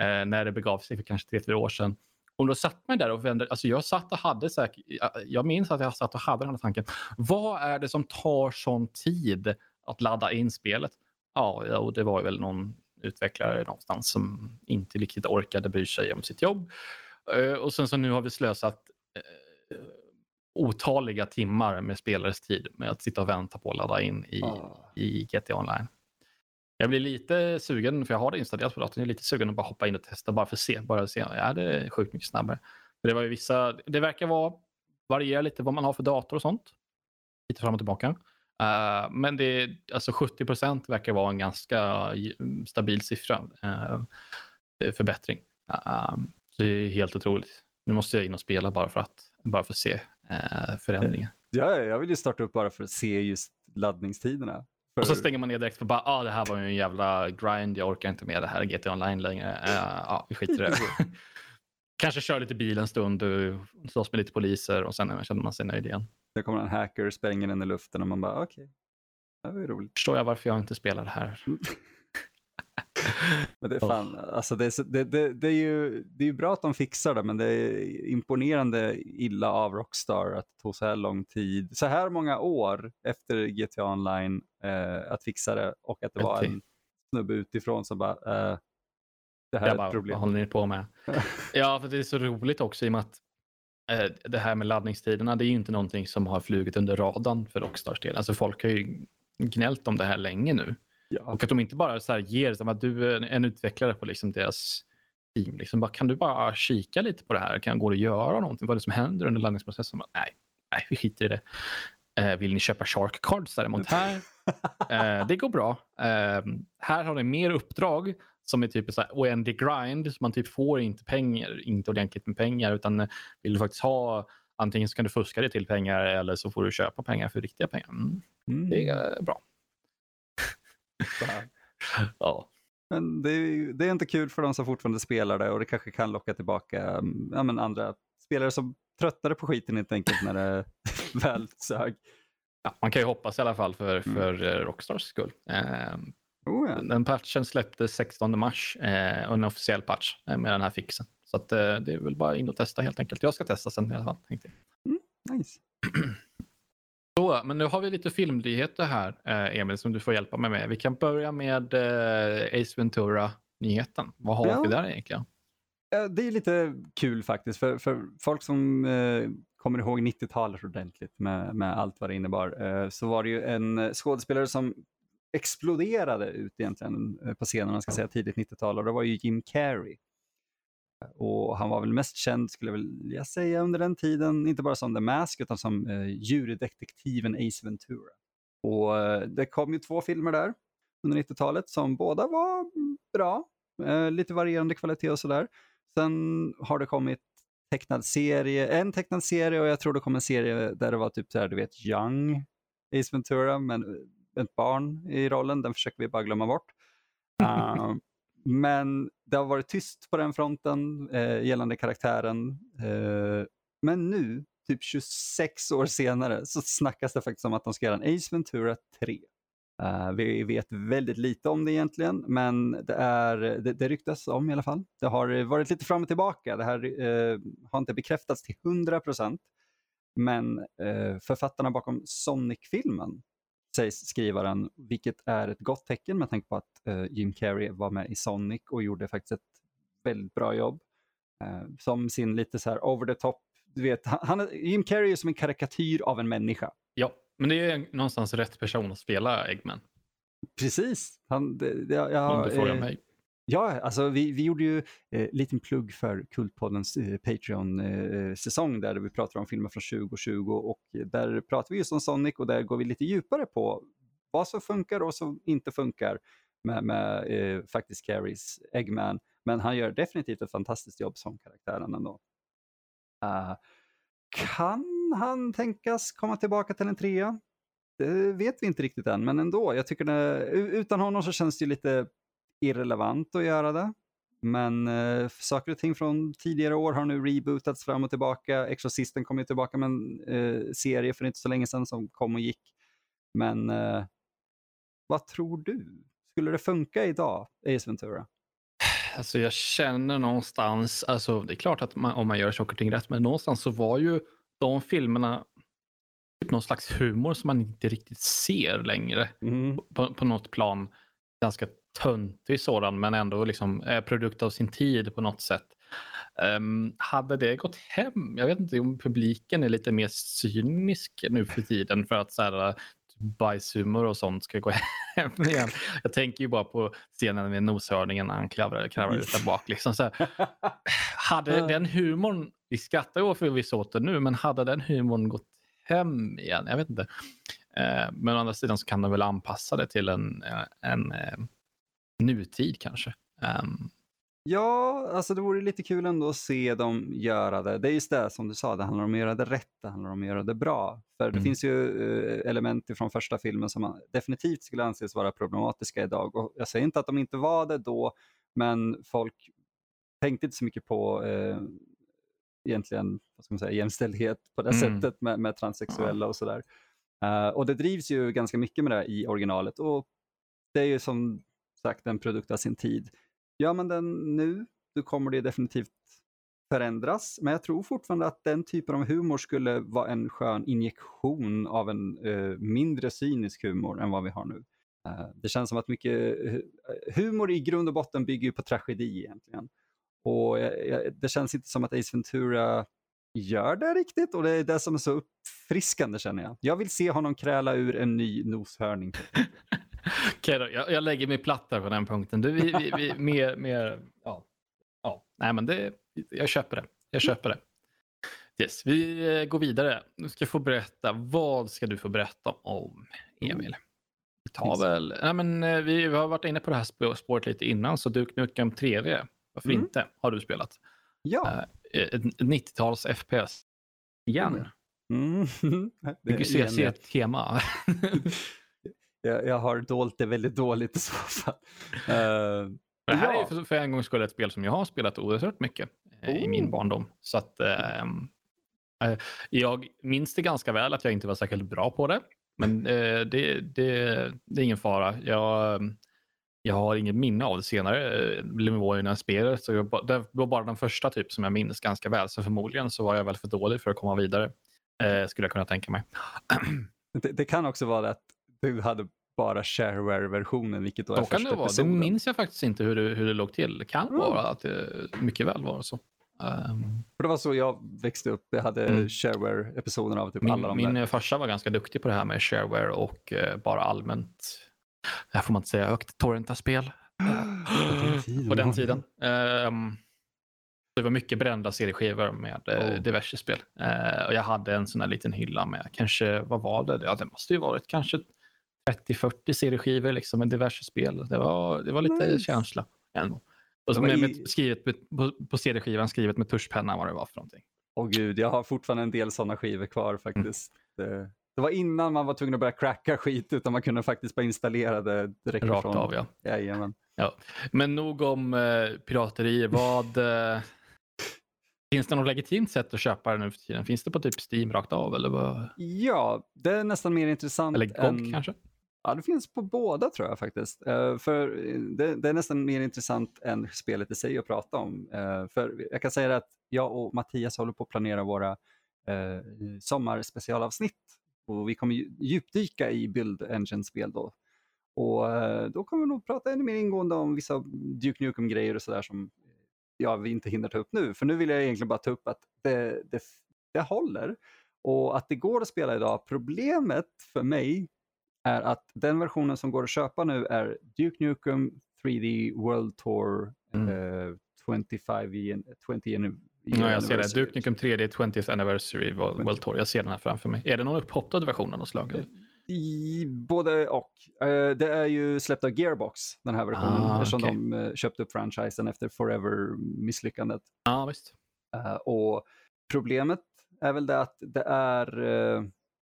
eh, när det begav sig för kanske tre, fyra år sedan. Och då satt man där och vände, alltså jag satt och hade säkert, jag minns att jag satt och hade den här tanken. Vad är det som tar sån tid att ladda in spelet? Ja, och det var väl någon utvecklare någonstans som inte riktigt orkade bry sig om sitt jobb. Eh, och sen så nu har vi slösat eh, otaliga timmar med spelares tid med att sitta och vänta på att ladda in i, oh. i GTA Online. Jag blir lite sugen, för jag har det installerat på datorn, jag är lite sugen att bara hoppa in och testa bara för att se. Bara se, är det sjukt mycket snabbare? För det, var ju vissa, det verkar vara, variera lite vad man har för dator och sånt. Lite fram och tillbaka. Uh, men det, alltså 70 procent verkar vara en ganska stabil siffra. Uh, förbättring. Uh, det är helt otroligt. Nu måste jag in och spela bara för att, bara för att se förändringen. Ja, jag vill ju starta upp bara för att se just laddningstiderna. För... Och så stänger man ner direkt för bara, ah, det här var ju en jävla grind, jag orkar inte med det här GT Online längre. Ja, vi skiter i det. Kanske kör lite bil en stund, slåss med lite poliser och sen känner man sig nöjd igen. Sen kommer en hacker, spränger den i luften och man bara okej, okay. det var ju roligt. Förstår jag varför jag inte spelar det här. men det är fan, alltså det, det, det, det, är ju, det är ju bra att de fixar det, men det är imponerande illa av Rockstar att det tog så här lång tid, så här många år efter GTA Online eh, att fixa det och att det var en snubbe utifrån som bara, eh, det här jag är ett problem. Vad håller ni på med? ja, för det är så roligt också i och med att Eh, det här med laddningstiderna, det är ju inte någonting som har flugit under radarn för Rockstars del. Alltså folk har ju gnällt om det här länge nu. Ja. Och att de inte bara så här ger, som att du är en utvecklare på liksom deras team, liksom bara, kan du bara kika lite på det här? Kan gå att göra någonting? Vad är det som händer under laddningsprocessen? nej, nej, vi skiter i det. Eh, vill ni köpa Shark Cards däremot? Här, eh, det går bra. Eh, här har ni mer uppdrag som är typ så här oändlig grind. Så man typ får inte pengar, inte ordentligt med pengar utan vill du faktiskt ha antingen så kan du fuska dig till pengar eller så får du köpa pengar för riktiga pengar. Mm. Mm. Det är bra. ja. Men det är, det är, inte kul för de som fortfarande spelar det och det kanske kan locka tillbaka mm, ja, men andra spelare som tröttade på skiten helt enkelt när det väl sög. Ja, man kan ju hoppas i alla fall för, mm. för mm. Rockstars skull. Eh, Oh, ja. Den patchen släpptes 16 mars, eh, en officiell patch eh, med den här fixen. Så att, eh, det är väl bara in och testa helt enkelt. Jag ska testa sen i alla fall. Tänkte mm, nice. Så, men nu har vi lite filmnyheter här, eh, Emil, som du får hjälpa mig med. Vi kan börja med eh, Ace Ventura-nyheten. Vad har ja. vi där egentligen? Det är lite kul faktiskt, för, för folk som eh, kommer ihåg 90-talet ordentligt med, med allt vad det innebar, eh, så var det ju en skådespelare som exploderade ut egentligen eh, på scenen, man ska säga tidigt 90-tal och det var ju Jim Carrey. Och han var väl mest känd, skulle jag vilja säga, under den tiden, inte bara som The Mask utan som eh, djurdetektiven Ace Ventura. Och eh, det kom ju två filmer där under 90-talet som båda var bra, eh, lite varierande kvalitet och sådär. Sen har det kommit tecknad serie, en tecknad serie och jag tror det kom en serie där det var typ så här, du vet, Young Ace Ventura, men eh, ett barn i rollen, den försöker vi bara glömma bort. Uh, men det har varit tyst på den fronten eh, gällande karaktären. Eh, men nu, typ 26 år senare, så snackas det faktiskt om att de ska göra en Ace Ventura 3. Uh, eh, vi vet väldigt lite om det egentligen, men det, är, det, det ryktas om i alla fall. Det har varit lite fram och tillbaka. Det här uh, har inte bekräftats till 100 procent. Men uh, författarna bakom Sonic-filmen sägs skrivaren, vilket är ett gott tecken med tanke på att Jim Carrey var med i Sonic och gjorde faktiskt ett väldigt bra jobb. som sin lite så här over the top, du vet, han, Jim Carrey är som en karikatyr av en människa. Ja. Men det är någonstans rätt person att spela Eggman. Precis. Han, det, det, jag, Om du frågar eh, mig. Ja, alltså vi, vi gjorde ju eh, liten plugg för Kultpoddens eh, Patreon-säsong eh, där vi pratar om filmer från 2020 och där pratar vi just om Sonic och där går vi lite djupare på vad som funkar och vad som inte funkar med, med eh, faktiskt Carries Eggman. Men han gör definitivt ett fantastiskt jobb som karaktären ändå. Uh, kan han tänkas komma tillbaka till en trea? Det vet vi inte riktigt än, men ändå. Jag tycker det, utan honom så känns det lite irrelevant att göra det. Men eh, saker och ting från tidigare år har nu rebootats fram och tillbaka. Exorcisten kom ju tillbaka med en eh, serie för inte så länge sedan som kom och gick. Men eh, vad tror du? Skulle det funka idag, Ace Ventura? Alltså jag känner någonstans, alltså det är klart att man, om man gör saker och ting rätt, men någonstans så var ju de filmerna typ någon slags humor som man inte riktigt ser längre mm. på, på något plan. Ganska töntig sådan, men ändå liksom är produkt av sin tid på något sätt. Um, hade det gått hem? Jag vet inte om publiken är lite mer cynisk nu för tiden för att så här, bajshumor och sånt ska gå hem igen. Jag tänker ju bara på scenen med noshörningen när han kravlar, kravlar ut där bak. Liksom så här. Hade den humorn, vi skrattar ju för vi åt det nu, men hade den humorn gått hem igen? Jag vet inte. Eh, men å andra sidan så kan de väl anpassa det till en, eh, en, en eh, nutid kanske. Um, Ja, alltså det vore lite kul ändå att se dem göra det. Det är just det som du sa, det handlar om att göra det rätt, det handlar om att göra det bra. För det mm. finns ju uh, element från första filmen som definitivt skulle anses vara problematiska idag. Och jag säger inte att de inte var det då, men folk tänkte inte så mycket på uh, egentligen vad ska man säga, jämställdhet på det mm. sättet med, med transsexuella och sådär. Uh, och det drivs ju ganska mycket med det i originalet och det är ju som sagt en produkt av sin tid. Gör man den nu, då kommer det definitivt förändras. Men jag tror fortfarande att den typen av humor skulle vara en skön injektion av en uh, mindre cynisk humor än vad vi har nu. Uh, det känns som att mycket uh, humor i grund och botten bygger på tragedi egentligen. Och det känns inte som att Ace Ventura gör det riktigt och det är det som är så uppfriskande känner jag. Jag vill se honom kräla ur en ny noshörning. Okej då, jag, jag, lägger mig platt där på den punkten. Du, vi, vi, vi, mer, mer, ja. ja. Nej, men det, jag köper det. Jag köper det. Yes, vi eh, går vidare. Du ska få berätta. Vad ska du få berätta om, Emil? Vi tar väl... Nej, men, eh, vi har varit inne på det här spåret lite innan, så Duke Nukem 3D, varför mm. inte, har du spelat. Ja. Uh, 90-tals FPS. Igen. Mm. Du ser, ser ett tema. jag, jag har dolt det väldigt dåligt i så fall. Uh, det här ja. är för, för en gångs skull ett spel som jag har spelat oerhört mycket oh. i min oh. barndom. Så att, uh, jag minns det ganska väl att jag inte var särskilt bra på det. Men uh, det, det, det, är ingen fara. Jag, jag har inget minne av det senare i spelet. Så jag, det var bara den första typ som jag minns ganska väl. Så förmodligen så var jag väl för dålig för att komma vidare. skulle jag kunna tänka mig. Det, det kan också vara att du hade bara shareware-versionen, vilket då, då är kan första det vara. Det minns jag faktiskt inte hur det, hur det låg till. Det kan mm. vara att det mycket väl var så. Um... För det var så jag växte upp. Jag hade mm. shareware-episoder av typ min, alla de Min där. farsa var ganska duktig på det här med shareware och uh, bara allmänt, här får man inte säga högt, torrenta spel. På den tiden. Um, Det var mycket brända CD-skivor med oh. diverse spel. Eh, och jag hade en sån här liten hylla med, kanske, vad var det? Ja, det måste ju varit kanske 30-40 CD-skivor liksom med diverse spel. Det var, det var lite nice. känsla. Ändå. Och så med, med, skrivet på, på CD-skivan skrivet med tuschpenna vad det var för någonting. Åh oh, gud, jag har fortfarande en del sådana skivor kvar faktiskt. Mm. Det, det, var innan man var tvungen att börja cracka skit utan man kunde faktiskt bara installera det direkt Rakt från. av ja. Jajamän. ja. Men nog om eh, pirateri. Vad, eh, finns det något legitimt sätt att köpa det nu för tiden? Finns det på typ Steam rakt av? Eller vad? Ja, det är nästan mer intressant. Eller GOG än... kanske? Ja, det finns på båda tror jag faktiskt. Uh, för eh, det, det, är nästan mer intressant än spelet i sig att prata om. Uh, för jag kan säga att jag och Mattias håller på att planera våra uh, sommarspecialavsnitt. Och vi kommer djupdyka i Build Engine-spel då. Och då kommer vi nog prata ännu mer ingående om vissa Duke Nukem-grejer och sådär som ja, vi inte hinner ta upp nu. För nu vill jag egentligen bara ta upp att det, det, det håller och att det går att spela idag. Problemet för mig är att den versionen som går att köpa nu är Duke Nukem 3D World Tour mm. uh, 25 year, 20 year Ja, jag ser det. Duke Nukem 3D 20th Anniversary World Tour. Jag ser den här framför mig. Är det någon upphottad version av något slag? I, både och. Uh, det är ju släppt av Gearbox, den här versionen, ah, eftersom okay. de uh, köpte upp franchisen efter Forever-misslyckandet. Ja, ah, visst. Uh, och problemet är väl det att det är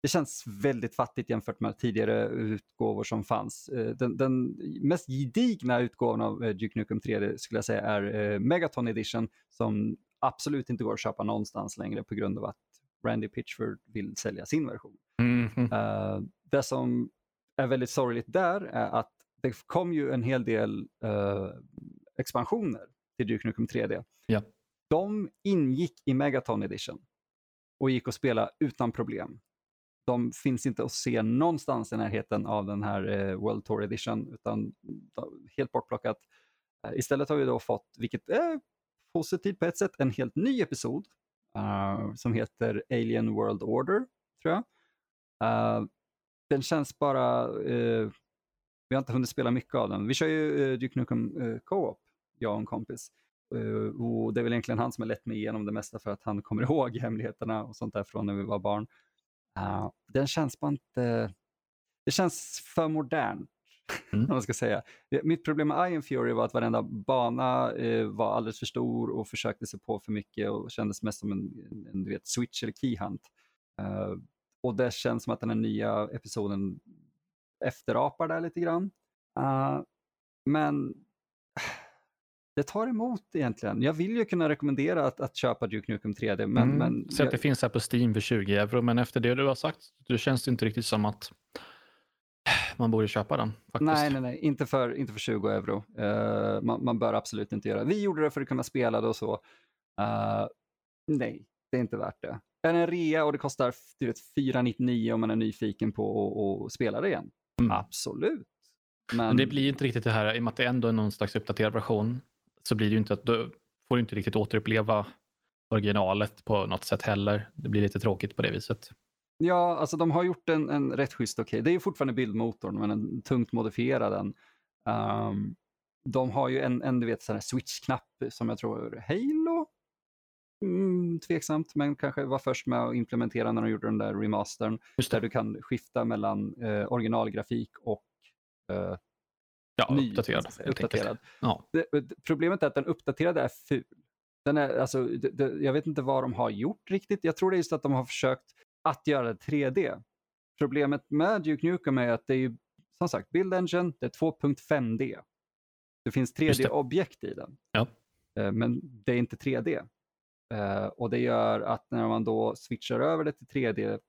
det känns väldigt fattigt jämfört med tidigare utgåvor som fanns. Eh, den, den mest gedigna utgåvan av eh, Duke Nukem 3D skulle jag säga är eh, Megaton Edition som absolut inte går att köpa någonstans längre på grund av att Randy Pitchford vill sälja sin version. Mm -hmm. det som är väldigt sorgligt där är att det kom ju en hel del expansioner till Duke Nukem 3D. Ja. De ingick i Megaton Edition och gick att spela utan problem de finns inte att se någonstans i närheten av den här eh, World Tour Edition, utan helt bortplockat. Eh, istället har vi då fått, vilket är positivt på ett sätt, en helt ny episod uh, som heter Alien World Order, tror jag. Uh, den känns bara, uh, vi har inte hunnit spela mycket av den. Vi kör ju uh, Duke Nukem uh, Co-op, jag och en kompis. och det är väl egentligen han som har lett mig igenom det mesta för att han kommer ihåg hemligheterna och sånt där från när vi var barn. Uh, den känns bara inte... Det känns för modernt. Mm. man ska säga. Mitt problem med Iron Fury var att varenda bana eh, var alldeles för stor och försökte sig på för mycket och kändes mest som en, en du vet, switch eller keyhunt. Uh, och det känns som att den här nya episoden efterapar det lite grann. Uh, men det tar emot egentligen. Jag vill ju kunna rekommendera att, att köpa Duke Nukem 3D. Men, mm. men Så jag... att det finns här på Steam för 20 euro, men efter det du har sagt, det känns inte riktigt som att man borde köpa den. Faktiskt. Nej, nej, nej, inte för, inte för 20 euro. Uh, man, man, bör absolut inte göra det. Vi gjorde det för att kunna spela det och så. Uh, nej, det är inte värt det. Är det en rea och det kostar 499 om man är nyfiken på att spela det igen? Mm. Absolut. Men... men... det blir inte riktigt det här, i och med att det ändå är någon slags uppdaterad version, så blir det ju inte att du får inte riktigt återuppleva originalet på något sätt heller. Det blir lite tråkigt på det viset. Ja, alltså de har gjort en, en rätt schysst okej. Okay. Det är ju fortfarande bildmotorn, men en tungt modifierad den. Um, de har ju en, en du vet, switch-knapp som jag tror Halo Mm, tveksamt, men kanske var först med att implementera när de gjorde den där remastern. Där du kan skifta mellan eh, originalgrafik och eh, Ja, ny, uppdaterad. uppdaterad. Ja. Det, problemet är att den uppdaterade är ful. Den är, alltså, det, det, jag vet inte vad de har gjort riktigt. Jag tror det är just att de har försökt att göra det 3D. Problemet med Duke Nukem är att det är ju, som sagt, Build Engine, det är 2.5D. Det finns 3D-objekt i den. Ja. Eh, men det är inte 3D. Eh, och det gör att när man då switchar över det till 3D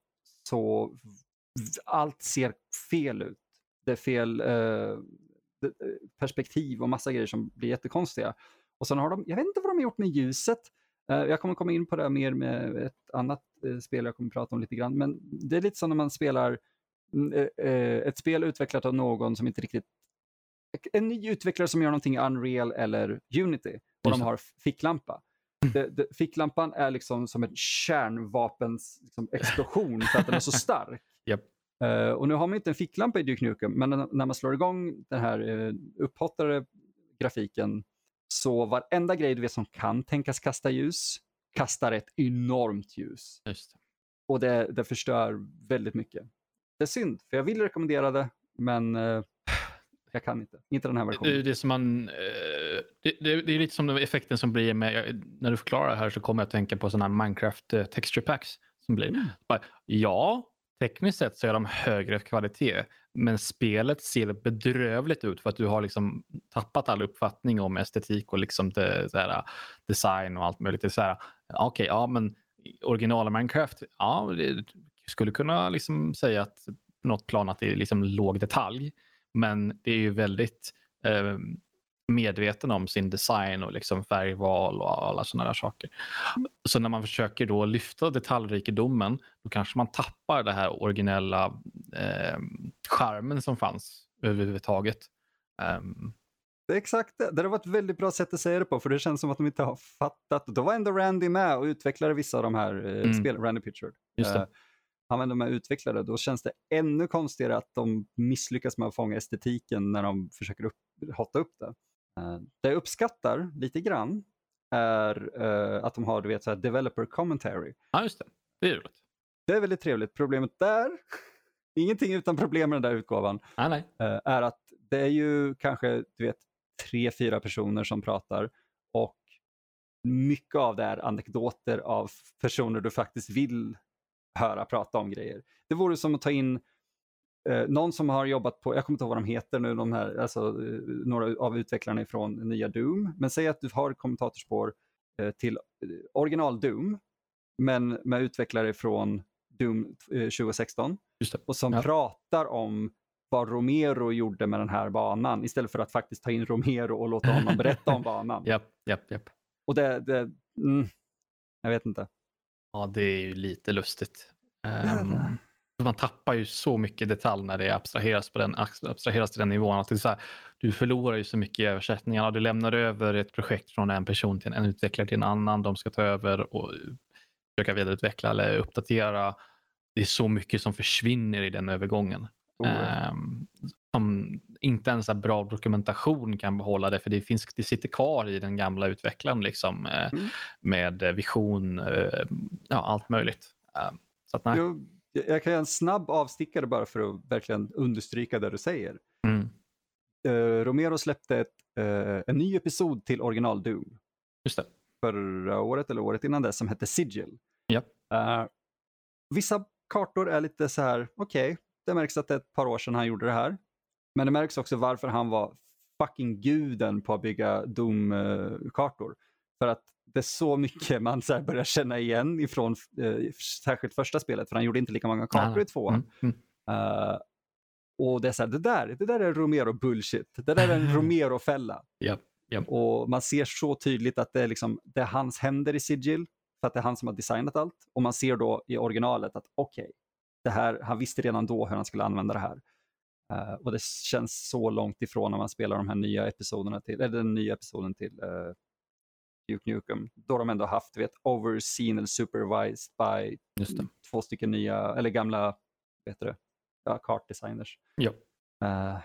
så allt ser fel ut. Det är fel uh, perspektiv och massa grejer som blir jättekonstiga. Och sen har de, jag vet inte vad de har gjort med ljuset. Uh, jag kommer komma in på det mer med ett annat uh, spel jag kommer prata om lite grann. Men det är lite som när man spelar uh, ett spel utvecklat av någon som inte riktigt en ny utvecklare som gör någonting i Unreal eller Unity och de har ficklampa. Mm. Det, det, ficklampan är liksom som en kärnvapens liksom, explosion för att den är så stark. Yep. Uh, och nu har man inte en ficklampa i Duke Nukem, men när man slår igång den här uh, upphottade grafiken Så varenda grej du vet som kan tänkas kasta ljus kastar ett enormt ljus. Just det. Och det, det förstör väldigt mycket. Det är synd, för jag vill rekommendera det, men eh, jag kan inte. Inte den här versionen. Det, det, som man, eh, det, det, det är lite som den effekten som blir med, när du förklarar det här så kommer jag att tänka på sådana här Minecraft eh, texture packs som blir. Mm. Bara, Ja, tekniskt sett så är de högre kvalitet, men spelet ser bedrövligt ut för att du har liksom tappat all uppfattning om estetik och liksom det, så här, design och allt möjligt. Okej, okay, ja men original Minecraft, ja, det skulle kunna liksom säga att något plan att det är liksom låg detalj, men det är ju väldigt eh, medveten om sin design och liksom färgval och alla sådana där saker. Så när man försöker då lyfta detaljrikedomen då kanske man tappar det här originella eh, charmen som fanns överhuvudtaget. Um, det är exakt det. Det var ett väldigt bra sätt att säga det på, för det känns som att de inte har fattat. Då var ändå Randy med och utvecklade vissa av de här eh, mm. spelen, Randy Pitchard. Just det. Uh, han var ändå med och utvecklade, då känns det ännu konstigare att de misslyckas med att fånga estetiken när de försöker upp, hotta upp det. Uh, det jag uppskattar lite grann är uh, att de har du vet, så developer commentary. Ja, just det. Det är roligt. Det är väldigt trevligt. Problemet där, ingenting utan problem med den där utgåvan, ah, nej. Uh, är att det är ju kanske du vet, tre, fyra personer som pratar och mycket av det är anekdoter av personer du faktiskt vill höra prata om grejer. Det vore som att ta in eh, någon som har jobbat på, jag kommer inte ihåg vad de heter nu, de här, alltså, eh, några av utvecklarna från nya Doom. Men säg att du har kommentatorspår eh, till eh, original Doom, men med utvecklare från Doom 2016. Och som ja. pratar om vad Romero gjorde med den här banan istället för att faktiskt ta in Romero och låta honom berätta om banan. Japp, japp, japp. Och det, det mm, jag vet inte. Ja, det är ju lite lustigt. Um, man tappar ju så mycket detalj när det abstraheras, på den, abstraheras till den nivån. Att det är så här, du förlorar ju så mycket i översättningarna. Du lämnar över ett projekt från en person till en utvecklare till en annan. De ska ta över och försöka vidareutveckla eller uppdatera. Det är så mycket som försvinner i den övergången. Oh. Um, som inte ens en bra dokumentation kan behålla det för det, finns, det sitter kvar i den gamla utvecklaren liksom, eh, mm. med vision, eh, ja, allt möjligt. Ehm, så att, nej. Jag, jag kan göra en snabb avstickare bara för att verkligen understryka det du säger. Mm. Uh, Romero släppte ett, uh, en ny episod till original Doom. Just det. Förra året eller året innan det som hette Sigil. Yep. Uh, vissa kartor är lite så här, okej, okay, det märks att det är ett par år sedan han gjorde det här. Men det märks också varför han var fucking guden på att bygga Doom-kartor. För att det är så mycket man så börjar känna igen ifrån eh, särskilt första spelet, för han gjorde inte lika många kartor i tvåan. Mm. Uh, och det är så här, det där, det där är Romero bullshit. Det där är en Romero-fälla. Yep, yep. Och man ser så tydligt att det är, liksom, det är hans händer i Sigil, för att det är han som har designat allt. Och man ser då i originalet att okej, okay, det här, han visste redan då hur han skulle använda det här. Uh, och det känns så långt ifrån när man spelar de här nya episoderna till, eller den nya episoden till uh, Duke Nukem. Då de ändå haft vet, overseen eller supervised by två stycken nya, eller gamla, vet du, ja, kartdesigners. Ja. Uh,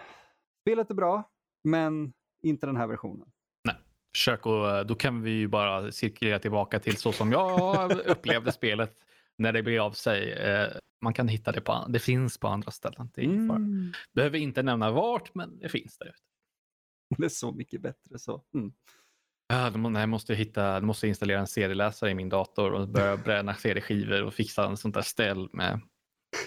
spelet är bra, men inte den här versionen. Nej, försök och då kan vi ju bara cirkulera tillbaka till så som jag upplevde spelet när det blir av sig. Eh, man kan hitta det på, det finns på andra ställen. Det mm. Behöver inte nämna vart, men det finns där ute. Det är så mycket bättre så. Mm. Ja, då, nej, måste hitta, måste installera en serieläsare i min dator och börja bränna CD-skivor och fixa en sånt där ställ med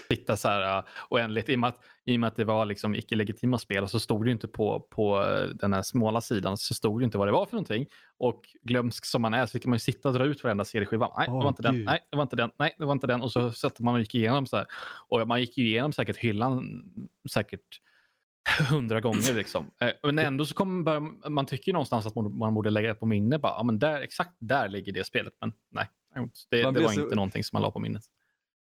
hitta så här uh, oändligt. I och, med att, I och med att det var liksom icke-legitima spel så stod det inte på, på den här smala sidan så stod det inte vad det var för någonting. Och glömsk som man är så fick man ju sitta och dra ut varenda CD-skiva. Nej, oh, det var inte Gud. den. Nej, det var inte den. Nej, det var inte den. Och så satte man och gick igenom så här. Och man gick igenom säkert hyllan säkert hundra gånger. Liksom. Eh, men ändå så kommer man tycker någonstans att man borde lägga det på minne. Bara, ja, men där, exakt där ligger det spelet. Men nej, det, det var så... inte någonting som man la på minnet.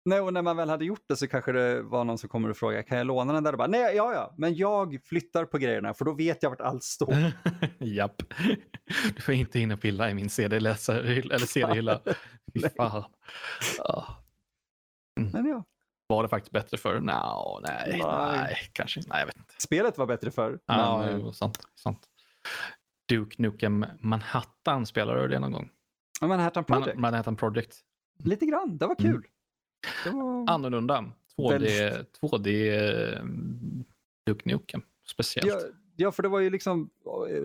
Nej, och när man väl hade gjort det så kanske det var någon som kommer och frågar, kan jag låna den där? Och bara, Nej, ja, ja, men jag flyttar på grejerna för då vet jag vart allt står. Japp. Du får inte in och pilla i min CD-läsare eller CD-hylla. Fy fan. Mm. Men ja. Var det faktiskt bättre för? No, nej, nej, nej, kanske Nej, jag vet inte. Spelet var bättre för. Ja, men... jo, sant, sant. Duke Nukem Manhattan, spelar du det någon gång? Manhattan Project? Man, Manhattan Project. Lite grann, det var kul. Mm. Det var... Annorlunda. 2D, 2D Duke Nukem, speciellt. Ja, ja, för det var ju liksom, eh,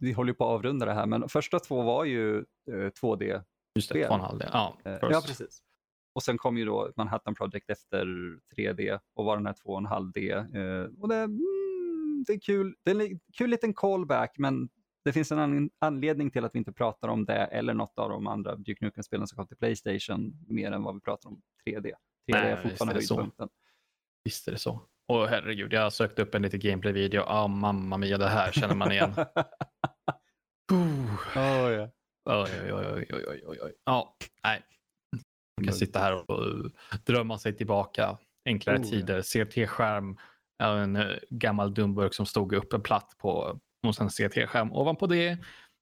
vi håller ju på att avrunda det här, men första två var ju 2D. Eh, Just det, 2,5D. Ja, eh, ja, precis. Och sen kom ju då Manhattan Project efter 3D och var den här 2,5D. Och det, mm, det är kul. Det är en kul liten callback, men det finns en anledning till att vi inte pratar om det eller något av de andra Duke Nukem-spelen som kom till Playstation mer än vad vi pratar om 3D. 3D Nej, är fortfarande höjdpunkten. Visst är det så. Och herregud, jag sökte upp en liten gameplay-video. Ah, mamma mia, det här känner man igen. oh, yeah. Oj, oj, oj, oj, oj, oj, oj. Ja, nej. Man kan sitta här och drömma sig tillbaka. Enklare oh, tider, CRT-skärm, en eh, gammal dumburk som stod uppe platt på och sen CRT-skärm. Ovanpå det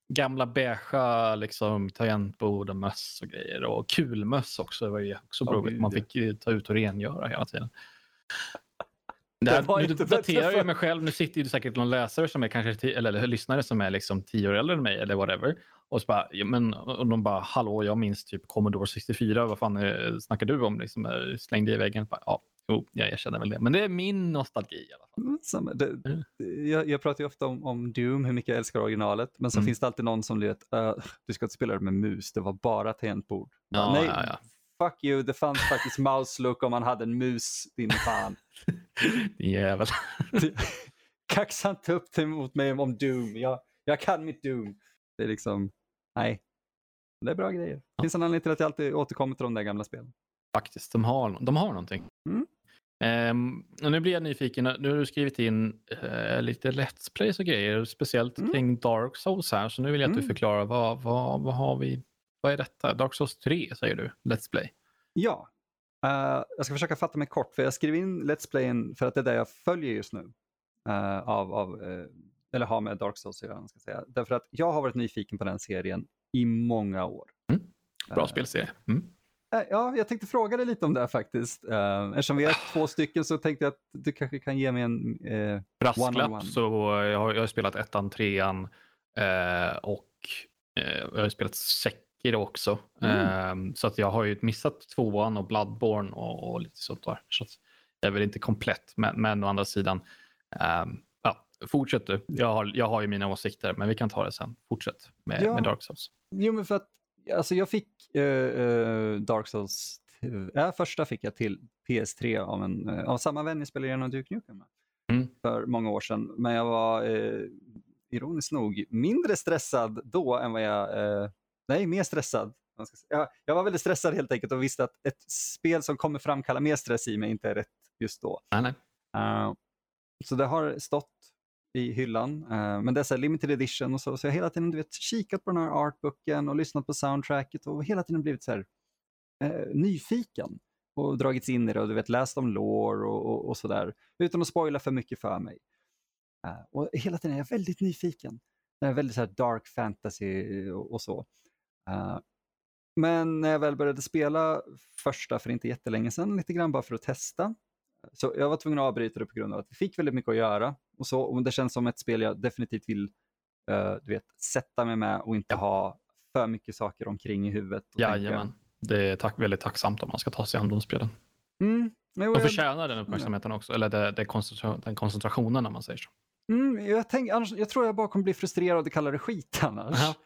gamla beigea liksom, tangentbord och möss och grejer. Och kulmöss också. Det var ju också oh, Man fick ta ut och rengöra hela tiden. Det här, nu daterar jag mig själv. Nu sitter det säkert någon läsare som är kanske eller, eller lyssnare som är liksom tio år äldre än mig eller whatever. Och, så bara, ja, men, och de bara, hallå, jag minns typ Commodore 64. Vad fan är, snackar du om? Liksom, slängde i väggen. Bara, ja, jo, jag erkänner väl det. Men det är min nostalgi i alla fall. Mm, det, mm. jag, jag, pratar ju ofta om, om, Doom, hur mycket jag älskar originalet. Men så mm. finns det alltid någon som vet, uh, du ska inte spela det med mus, det var bara tangentbord. Ja, Nej, ja, ja. Fuck you, det fanns faktiskt mouse look om man hade en mus, din fan. din jävel. Kaxa inte upp dig mot mig om Doom, jag, jag kan mitt Doom. Det är liksom, nej. Det är bra grejer. Det finns en anledning till att jag alltid återkommer till de där gamla spelen. Faktiskt, de har, de har någonting. Mm. Um, och nu blir jag nyfiken. Nu har du skrivit in uh, lite Let's Plays och grejer, speciellt mm. kring Dark Souls här. Så nu vill jag att mm. du förklarar vad, vad, vad har vi? Vad är detta? Dark Souls 3 säger du, Let's Play. Ja, uh, jag ska försöka fatta mig kort för jag skriver in Let's Playen för att det är det jag följer just nu. Uh, av, av eller har med Dark Souls att göra. Ska säga. Därför att jag har varit nyfiken på den serien i många år. Mm. Bra spelserie. Mm. Eh, ja, jag tänkte fråga dig lite om det här faktiskt. Uh, eftersom vi är två stycken så tänkte jag att du kanske kan ge mig en uh, Brasklapp, one så jag har, jag har spelat ettan, trean uh, och uh, jag har spelat Sekiro också. Mm. så att jag har ju missat tvåan och Bloodborne och, och lite sånt där. Så jag är väl inte komplett, men, men å andra sidan, um, ja, fortsätt du. Jag har, jag har ju mina åsikter, men vi kan ta det sen. Fortsätt med, ja. med Dark Souls. Jo, men för att alltså jag fick uh, Dark Souls, ja, första fick jag till PS3 av, en, uh, av samma vän jag spelade igenom Duke Nukem med. Mm. För många år sedan. Men jag var ironiskt nog mindre stressad då än vad jag, nej mer stressad. Jag, jag var väldigt stressad helt enkelt och visste att ett spel som kommer framkalla mer stress i mig inte är rätt just då. Nej, nej. så det har stått i hyllan. Uh, men det är så limited edition och så, så jag har hela tiden du vet, kikat på den här artbooken och lyssnat på soundtracket och hela tiden blivit så här, uh, nyfiken och dragits in i det och du vet, läst om lore och, och, och sådär utan att spoila för mycket för mig. Uh, och hela tiden är jag väldigt nyfiken. Det är väldigt så dark fantasy och, och så. Men när jag väl började spela första för inte jättelänge sedan, lite grann bara för att testa, så jag var tvungen att avbryta det på grund av att vi fick väldigt mycket att göra. Och, så, och det känns som ett spel jag definitivt vill uh, du vet, sätta mig med och inte ha för mycket saker omkring i huvudet. Jajamän. Det är tack, väldigt tacksamt om man ska ta sig an de spelen. Mm. Jo, de förtjänar den uppmärksamheten också, eller det, det koncentration, den koncentrationen när man säger så. Mm, jag, tänk, annars, jag tror jag bara kommer bli frustrerad och kalla det skit annars.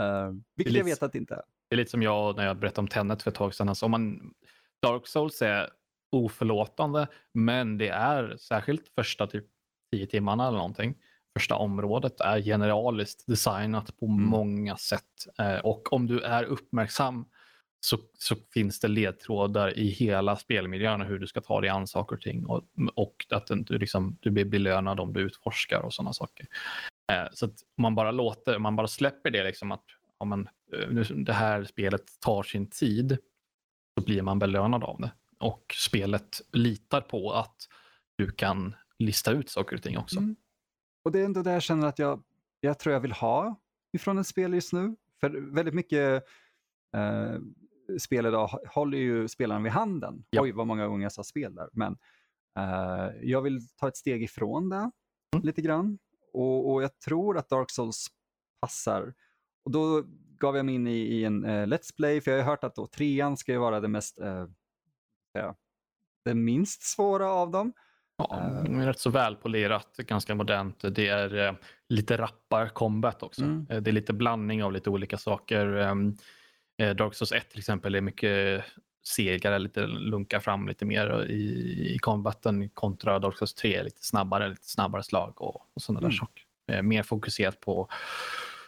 Uh, vilket jag vet att det inte är. Det är lite som jag när jag berättade om Tenet för ett tag sedan. Alltså, om man, Dark Souls är oförlåtande, men det är särskilt första typ tio timmarna eller någonting. Första området är generaliskt designat på mm. många sätt eh, och om du är uppmärksam så, så, finns det ledtrådar i hela spelmiljön hur du ska ta dig an saker och ting och, och att du, liksom, du blir belönad om du utforskar och sådana saker. Eh, så att man bara låter, man bara släpper det liksom att ja, men, eh, det här spelet tar sin tid så blir man belönad av det och spelet litar på att du kan lista ut saker och ting också. Mm. Och det är ändå det jag känner att jag, jag tror jag vill ha ifrån ett spel just nu. För väldigt mycket eh, spel idag håller ju spelaren vid handen. Ja. Oj, vad många gånger jag sa spel där. Men eh, jag vill ta ett steg ifrån det mm. lite grann och, och, jag tror att Dark Souls passar. Och då gav jag mig in i, i en uh, Let's Play, för jag har hört att då, trean ska ju vara det mest, uh, ja, det minst svåra av dem. Ja, uh, rätt så välpolerat, ganska modernt. Det är uh, lite rappar combat också. Mm. Uh, det är lite blandning av lite olika saker. Um, Dark Souls 1 till exempel är mycket segare, lite lunkar fram lite mer i, i combaten kontra Dark Souls 3, lite snabbare, lite snabbare slag och, och sådana mm. där saker. mer fokuserat på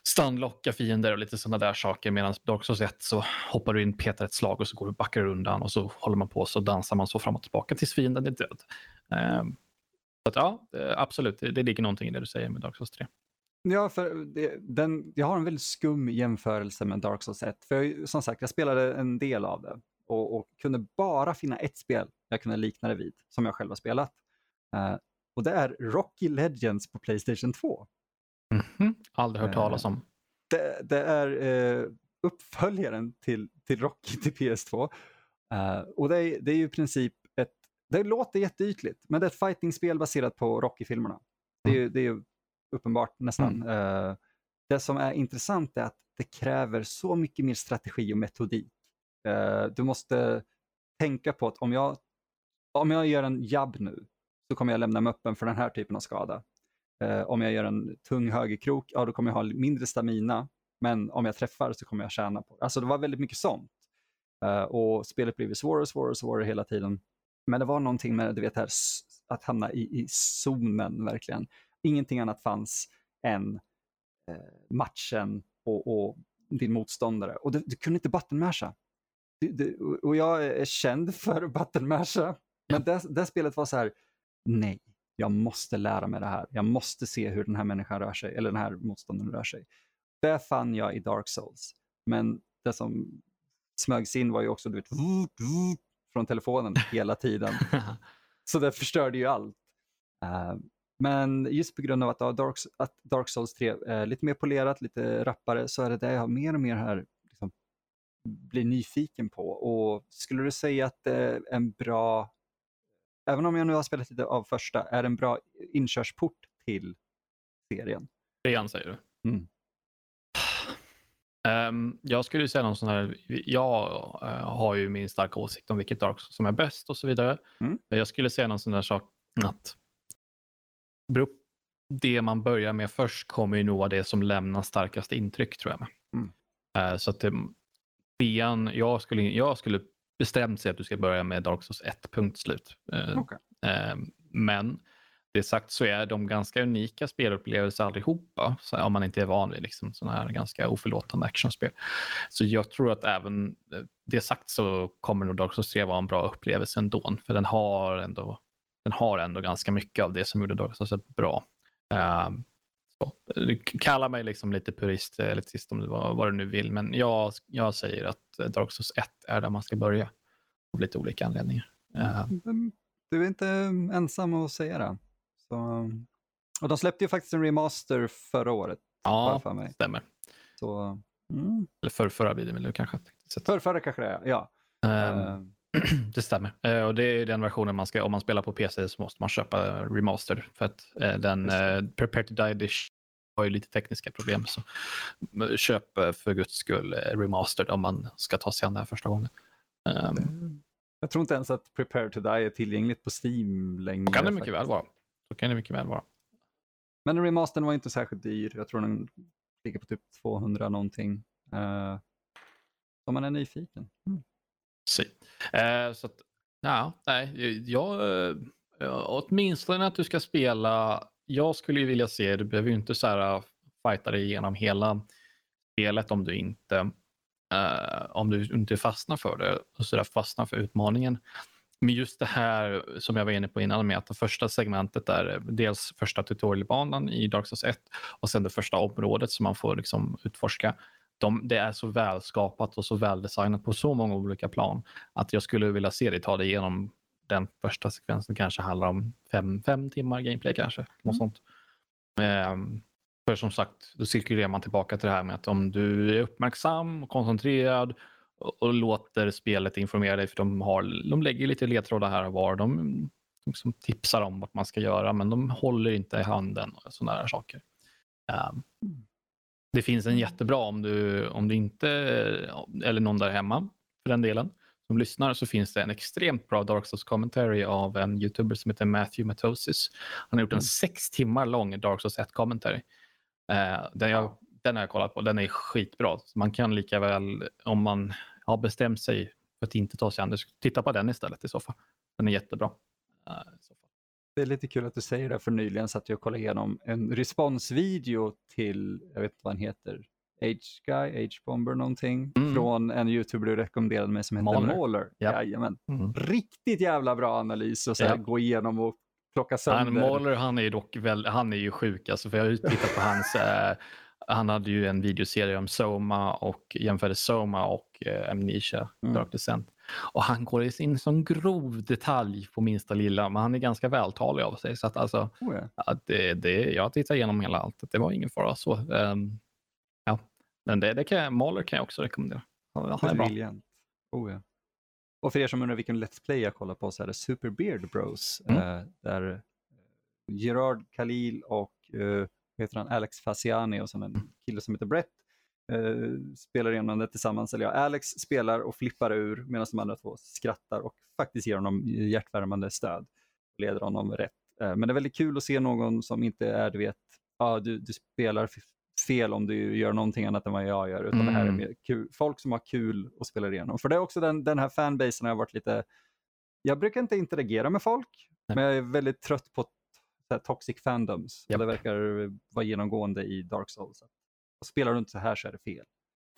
stunlocka fiender och lite sådana där saker. Medan Dark Souls 1 så hoppar du in, petar ett slag och så går du backar undan och så håller man på så dansar man så fram och tillbaka tills fienden är död. Um, så att, ja, eh, absolut, det, det ligger någonting i det du säger med Dark Souls 3. Ja, för det, den, jag har en väldigt skum jämförelse med Dark Souls 1. För jag, som sagt, jag spelade en del av det och, och, kunde bara finna ett spel jag kunde likna det vid, som jag själv har spelat. Uh, och det är Rocky Legends på Playstation 2. Mm -hmm. Aldrig hört talas om. Det, det är uh, uppföljaren till, till Rocky till PS2. Uh, och det är, det är ju i princip ett, det låter jätteytligt, men det är ett fightingspel baserat på Rocky-filmerna. Det är, mm. det är ju uppenbart nästan. Mm. det som är intressant är att det kräver så mycket mer strategi och metodik. du måste tänka på att om jag, om jag gör en jabb nu så kommer jag lämna mig öppen för den här typen av skada. Eh, om jag gör en tung högerkrok, ja då kommer jag ha mindre stamina. Men om jag träffar så kommer jag tjäna på det. Alltså det var väldigt mycket sånt. Eh, och spelet blev svårare och svårare och svårare hela tiden. Men det var någonting med du vet, här, att hamna i, i zonen verkligen. Ingenting annat fanns än eh, matchen och, och, din motståndare. Och du, du kunde inte buttonmasha. Och jag är känd för buttonmasha. Men det, det spelet var så här, nej, jag måste lära mig det här. Jag måste se hur den här människan rör sig, eller den här motståndaren rör sig. Det fann jag i Dark Souls. Men det som smögs in var ju också du vet, från telefonen hela tiden. Så det förstörde ju allt. Uh, men just på grund av att, Dark, att Dark Souls 3 är lite mer polerat, lite rappare, så är det det jag mer och mer här liksom, blir nyfiken på. Och skulle du säga att det är en bra även om jag nu har spelat lite av första, är en bra inkörsport till serien. Trean säger du? Mm. Um, jag skulle säga någon sån här, jag uh, har ju min starka åsikt om vilket Dark som är bäst och så vidare. Mm. Jag skulle säga någon sån där sak att det man börjar med först kommer ju nog vara det som lämnar starkast intryck tror jag. Mm. Uh, så att det, trean, jag skulle, jag skulle bestämt sig att du ska börja med Dark Souls 1, punkt slut. Eh, okay. Men det sagt så är de ganska unika spelupplevelser allihopa, så om man inte är van vid liksom sådana här ganska oförlåtande actionspel. Så jag tror att även eh, det sagt så kommer nog Dark Souls 3 vara en bra upplevelse ändå, för den har ändå, den har ändå ganska mycket av det som gjorde Dark Souls 1 bra. Du kallar mig liksom lite purist, elitist om du vad, vad du nu vill, men jag, jag säger att Dark Souls 1 är där man ska börja. Av lite olika anledningar. Uh. Du är inte ensam att säga det. Så, och de släppte ju faktiskt en remaster förra året. Ja, för mig. stämmer. Så, mm. Eller för, förra blir det väl kanske. Förrförra kanske det är, ja. Um, det stämmer. Uh, och det är den versionen man ska, om man spelar på PC så måste man köpa remaster. För att uh, den uh, Prepare to Die Edition har ju lite tekniska problem. Så köp för guds skull remastered om man ska ta sig an det här första gången. Um, jag tror inte ens att Prepare to Die är tillgängligt på Steam längre. Kan det mycket faktiskt. väl vara. Så kan det mycket väl vara. Men remastern var inte särskilt dyr. Jag tror den ligger på typ 200 någonting. Uh, om man är nyfiken. Mm. Si. Eh, så att, ja, nej, jag, jag, eh, åtminstone att du ska spela jag skulle ju vilja se, du behöver ju inte så här eh, fighta dig igenom hela spelet om du inte, eh, om du inte fastnar för det och så där fastnar för utmaningen. Men just det här som jag var inne på innan med att det första segmentet är eh, dels första tutorialbanan i Dark Souls 1 och sen det första området som man får liksom utforska. De, det är så välskapat och så väldesignat på så många olika plan att jag skulle vilja se dig ta dig igenom den första sekvensen kanske handlar om fem, fem timmar gameplay kanske. Mm. Något sånt. Um, för som sagt, då cirkulerar man tillbaka till det här med att om du är uppmärksam och koncentrerad och, och låter spelet informera dig, för de, har, de lägger lite ledtrådar här och var. De, de som tipsar om vad man ska göra, men de håller inte i handen och sådana där saker. Um, det finns en jättebra om du, om du inte, eller någon där hemma för den delen, som lyssnar så finns det en extremt bra Dark Souls commentary av en youtuber som heter Matthew Matosis. Han har gjort en mm. sex timmar lång Dark Souls 1 commentary. Uh, den, jag, den har jag kollat på, den är skitbra. Så man kan lika väl, om man har bestämt sig för att inte ta sig an det, titta på den istället i så fall. Den är jättebra. Uh, det är lite kul att du säger det, för nyligen satt jag och kollade igenom en responsvideo till, jag vet inte vad han heter, H-Guy, H-Bomber någonting, mm. från en youtuber du rekommenderade mig som heter Mauler. Mauler. Yep. Jajamän. Mm. Riktigt jävla bra analys och så yep. gå igenom och plocka sönder. Han, Mauler, han är dock väl, han är ju sjuk alltså, för jag har ju tittat på hans äh, han hade ju en videoserie om Soma och jämförde Soma och äh, Amnesia, mm. Dark Descent. Och han går in sån grov detalj på minsta lilla, men han är ganska vältalig av sig. Så att alltså, oh ja. att det, det, jag tittar igenom hela allt, det var ingen fara så. Um, ja. Men det, det kan jag, kan jag också rekommendera. Han är bra. Oh ja. Och för er som undrar vilken Let's Play jag kollar på så är det Super Beard Bros. Mm. Uh, där eh, Gerard Khalil och uh, heter han, Alex Faciani och sen en mm. kille som heter Brett eh, spelar igenom det tillsammans. Eller ja, Alex spelar och flippar ur medan de andra två skrattar och faktiskt ger honom hjärtvärmande stöd. Och leder honom rätt. Eh, men det är väldigt kul att se någon som inte är, du vet, ah, du, du spelar fel om du gör någonting annat än vad jag gör. Utan mm. det här är mm. mer kul, folk som har kul och spelar igenom. För det är också den, den här fanbasen har varit lite, jag brukar inte interagera med folk, Nej. men jag är väldigt trött på toxic fandoms. Yep. Det verkar vara genomgående i Dark Souls. Spelar du inte så här så är det fel.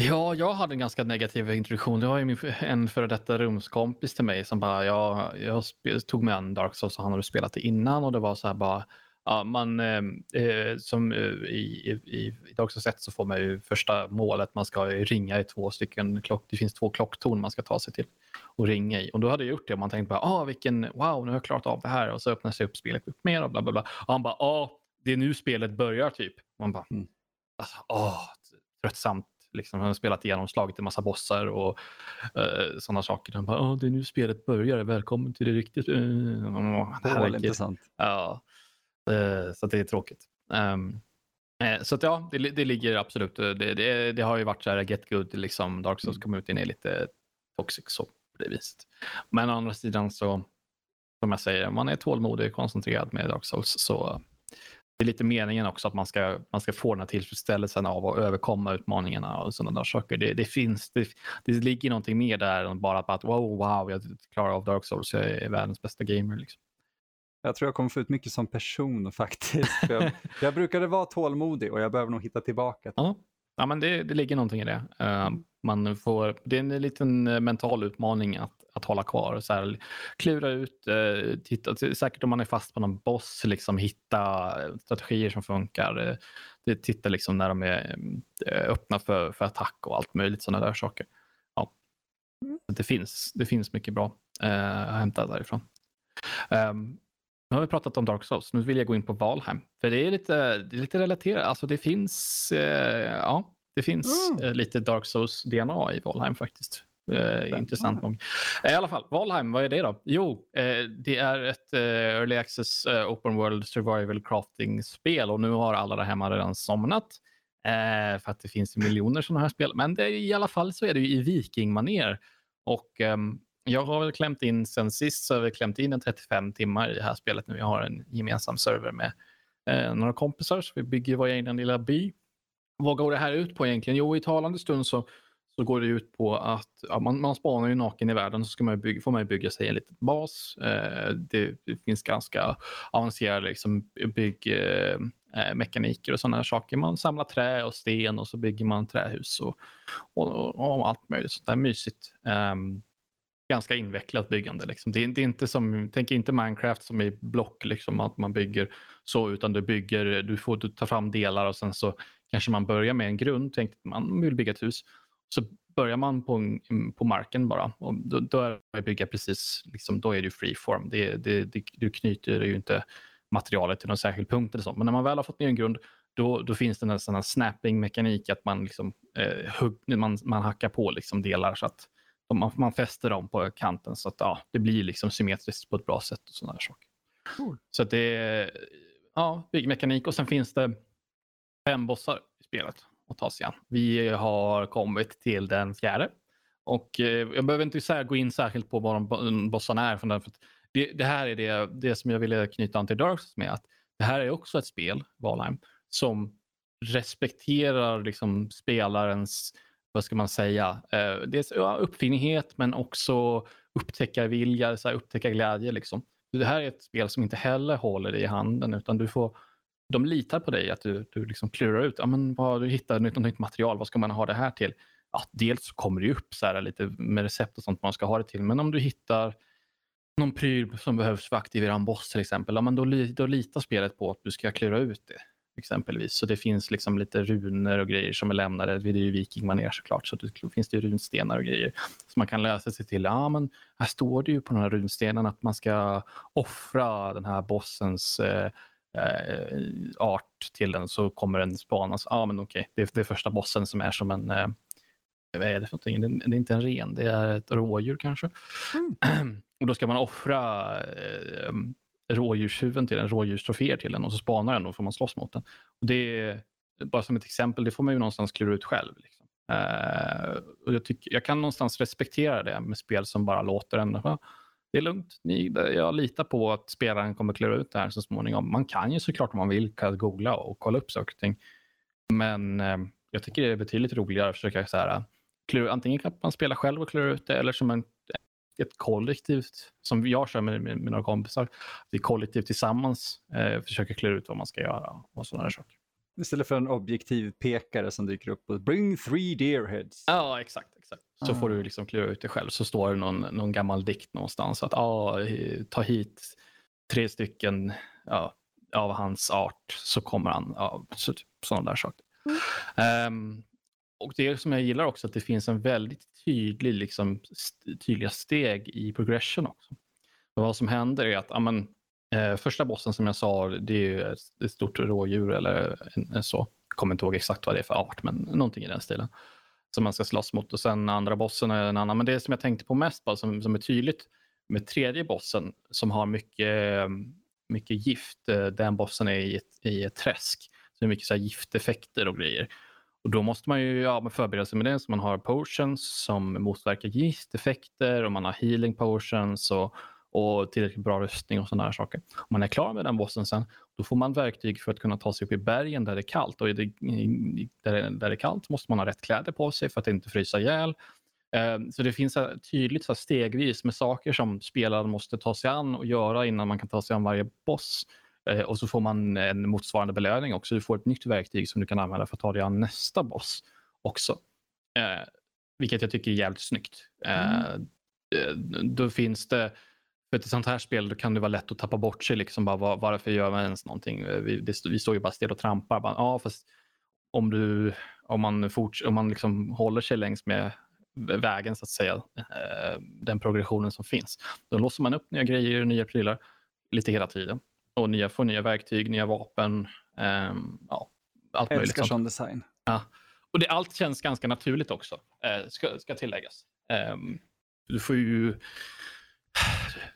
Ja, jag hade en ganska negativ introduktion. Det var ju en före detta rumskompis till mig som bara, ja, jag tog med en Dark Souls och han hade spelat det innan och det var så här bara, ja, man, eh, eh som eh, i, i, i Dark Souls 1 så får man ju första målet, man ska ringa i två stycken klock, det finns två klocktorn man ska ta sig till och ringa i. Och då hade jag gjort det och man tänkte bara, ah, vilken, wow, nu har jag klarat av det här och så öppnar sig upp spelet upp mer och bla bla bla. Och han bara, ja, ah, det är nu spelet börjar typ. Och man bara, mm alltså, åh, tröttsamt. Liksom, han har spelat igenom, slagit en massa bossar och uh, sådana saker. Han bara, oh, det är nu spelet börjar, välkommen till det riktigt. Uh, det var intressant. Ja, uh, så det är tråkigt. Um, så att ja, det, det ligger absolut, det, det, det, har ju varit så här get good, liksom Dark Souls mm. communityn är lite toxic så på det viset. Men å andra sidan så, som jag säger, man är tålmodig och koncentrerad med Dark Souls så det är lite meningen också att man ska, man ska få den här tillfredsställelsen av att överkomma utmaningarna och sådana där saker. Det, det finns, det, det ligger någonting mer där än bara att wow, wow, jag klarar av Dark Souls, jag är världens bästa gamer. Liksom. Jag tror jag kommer få ut mycket som person faktiskt. jag, jag brukade vara tålmodig och jag behöver nog hitta tillbaka. Ja, ja men det, det ligger någonting i det. Uh, man får, det är en liten eh, mental utmaning att, att hålla kvar. Så här, klura ut, eh, titta, säkert om man är fast på någon boss, liksom, hitta strategier som funkar. Eh, titta liksom när de är eh, öppna för, för attack och allt möjligt sådana där saker. Ja. Mm. Det, finns, det finns mycket bra eh, att hämta därifrån. Um, nu har vi pratat om Dark Souls, nu vill jag gå in på Valheim. För det är lite, det är lite relaterat, alltså det finns, eh, ja, det finns mm. eh, lite Dark Souls-DNA i Valheim faktiskt. Eh, intressant nog. Eh, I alla fall, Valheim, vad är det då? Jo, eh, det är ett eh, Early Access eh, Open World Survival Crafting-spel och nu har alla där hemma redan somnat. Eh, för att det finns miljoner sådana här spel. Men det, i alla fall så är det ju i vikingmaner. Och ehm, jag har väl klämt in, sen sist så har vi klämt in en 35 timmar i det här spelet nu. Jag har en gemensam server med några kompisar så vi bygger vår egen lilla by vad går det här ut på egentligen? Jo, i talande stund så, så går det ut på att ja, man, man spanar ju naken i världen så ska man bygga, får man bygga sig en liten bas. Eh, det, det, finns ganska avancerade liksom, byggmekaniker eh, eh och sådana saker. Man samlar trä och sten och så bygger man trähus och, och, och, och allt möjligt sånt där mysigt. Eh, ganska invecklat byggande. Liksom. Det, är, det, är, inte som, tänk inte Minecraft som i block, liksom, att man bygger så, utan du bygger, du får du ta fram delar och sen så kanske man börjar med en grund, tänk att man vill bygga ett hus. Så börjar man på, på marken bara och då, då är det bygga precis, liksom, då är det freeform. Det, det, det, du knyter ju inte materialet till någon särskild punkt eller så. Men när man väl har fått ner en grund, då, då finns det en sån här snapping-mekanik att man, liksom, eh, hugg, man, man hackar på liksom delar så att man, man fäster dem på kanten så att ja, det blir liksom symmetriskt på ett bra sätt. och såna saker. Cool. Så det är ja, byggmekanik och sen finns det fem bossar i spelet att ta sig an. Vi har kommit till den fjärde och eh, jag behöver inte gå in särskilt på vad de mm, bossarna är. För det, det, här är det, det som jag ville knyta an till Darks med. att Det här är också ett spel, Valheim, som respekterar liksom spelarens, vad ska man säga, eh, dels uppfinnighet men också upptäckarvilja, så här, upptäckarglädje. Liksom. Det här är ett spel som inte heller håller dig i handen utan du får de litar på dig att du, du liksom klurar ut. Ja, men vad, du hittar något nytt material. Vad ska man ha det här till? Ja, dels så kommer det upp så här, lite med recept och sånt man ska ha det till. Men om du hittar någon pryl som behövs för att aktivera en boss till exempel. Ja, men då, då litar spelet på att du ska klura ut det exempelvis. Så det finns liksom lite runor och grejer som är lämnade. Det är ju vikingmanér såklart, så det finns det runstenar och grejer. Så man kan läsa sig till, ja men här står det ju på den här runstenen att man ska offra den här bossens eh, eh, art till den så kommer den spanas. Ja men okej, det, är, det är första bossen som är som en eh, vad är det för någonting? Det, det är inte en ren, det är ett rådjur kanske. Mm. och då ska man offra eh, rådjurstjuven till den, rådjurstroféer till den och så spanar den och får man slåss mot den. Och det är, bara som ett exempel, det får man ju någonstans klura ut själv. Liksom. Uh, och jag, tycker, jag kan någonstans respektera det med spel som bara låter en. Det är lugnt, Ni, jag litar på att spelaren kommer klura ut det här så småningom. Man kan ju såklart om man vill googla och kolla upp saker och ting. Men uh, jag tycker det är betydligt roligare att försöka så här, klura, antingen kan man spela själv och klura ut det eller som en ett kollektivt, som jag kör med, med, med några kompisar, vi kollektivt tillsammans eh, försöker klura ut vad man ska göra och sådana saker. Istället för en objektiv pekare som dyker upp och bring three deer heads. Ja, exakt. exakt. Så ah. får du liksom klura ut det själv. Så står det någon, någon gammal dikt någonstans att ah, ta hit tre stycken ja, av hans art så kommer han. Ja, så, typ, sådana där saker. Mm. Um, och det som jag gillar också att det finns en väldigt tydlig, liksom, st tydliga steg i progression också. Och vad som händer är att amen, eh, första bossen som jag sa, det är ett, ett stort rådjur eller en, en så. Jag kommer inte ihåg exakt vad det är för art, men någonting i den stilen. Som man ska slåss mot. Och sen andra bossen är en annan. Men det som jag tänkte på mest, bara, som, som är tydligt med tredje bossen som har mycket, mycket gift. Eh, den bossen är i ett, i ett träsk. Så det är mycket så gifteffekter och grejer. Och då måste man ju ja, förbereda sig med det. Så man har potions som motverkar gifteffekter och man har healing potions och, och tillräckligt bra rustning och sådana saker. Om man är klar med den bossen sen, då får man verktyg för att kunna ta sig upp i bergen där det är kallt. Och det, där, där det är kallt måste man ha rätt kläder på sig för att inte frysa ihjäl. Ehm, så det finns tydligt så stegvis med saker som spelaren måste ta sig an och göra innan man kan ta sig an varje boss. Eh, och så får man en motsvarande belöning också. Du får ett nytt verktyg som du kan använda för att ta dig an nästa boss också. Eh, vilket jag tycker är jävligt snyggt. Eh, mm. Då finns det, för ett sånt här spel då kan det vara lätt att tappa bort sig. Liksom bara, var, varför gör man ens någonting? Vi, det, vi står ju bara still och trampar. Bara, ja, fast om, du, om man, forts, om man liksom håller sig längs med vägen, så att säga, den progressionen som finns, då låser man upp nya grejer, nya prylar lite hela tiden och nya, får nya verktyg, nya vapen. Um, ja, allt möjligt. Älskar sån design. Ja. Och det, allt känns ganska naturligt också, uh, ska, ska tilläggas. Um, du får ju...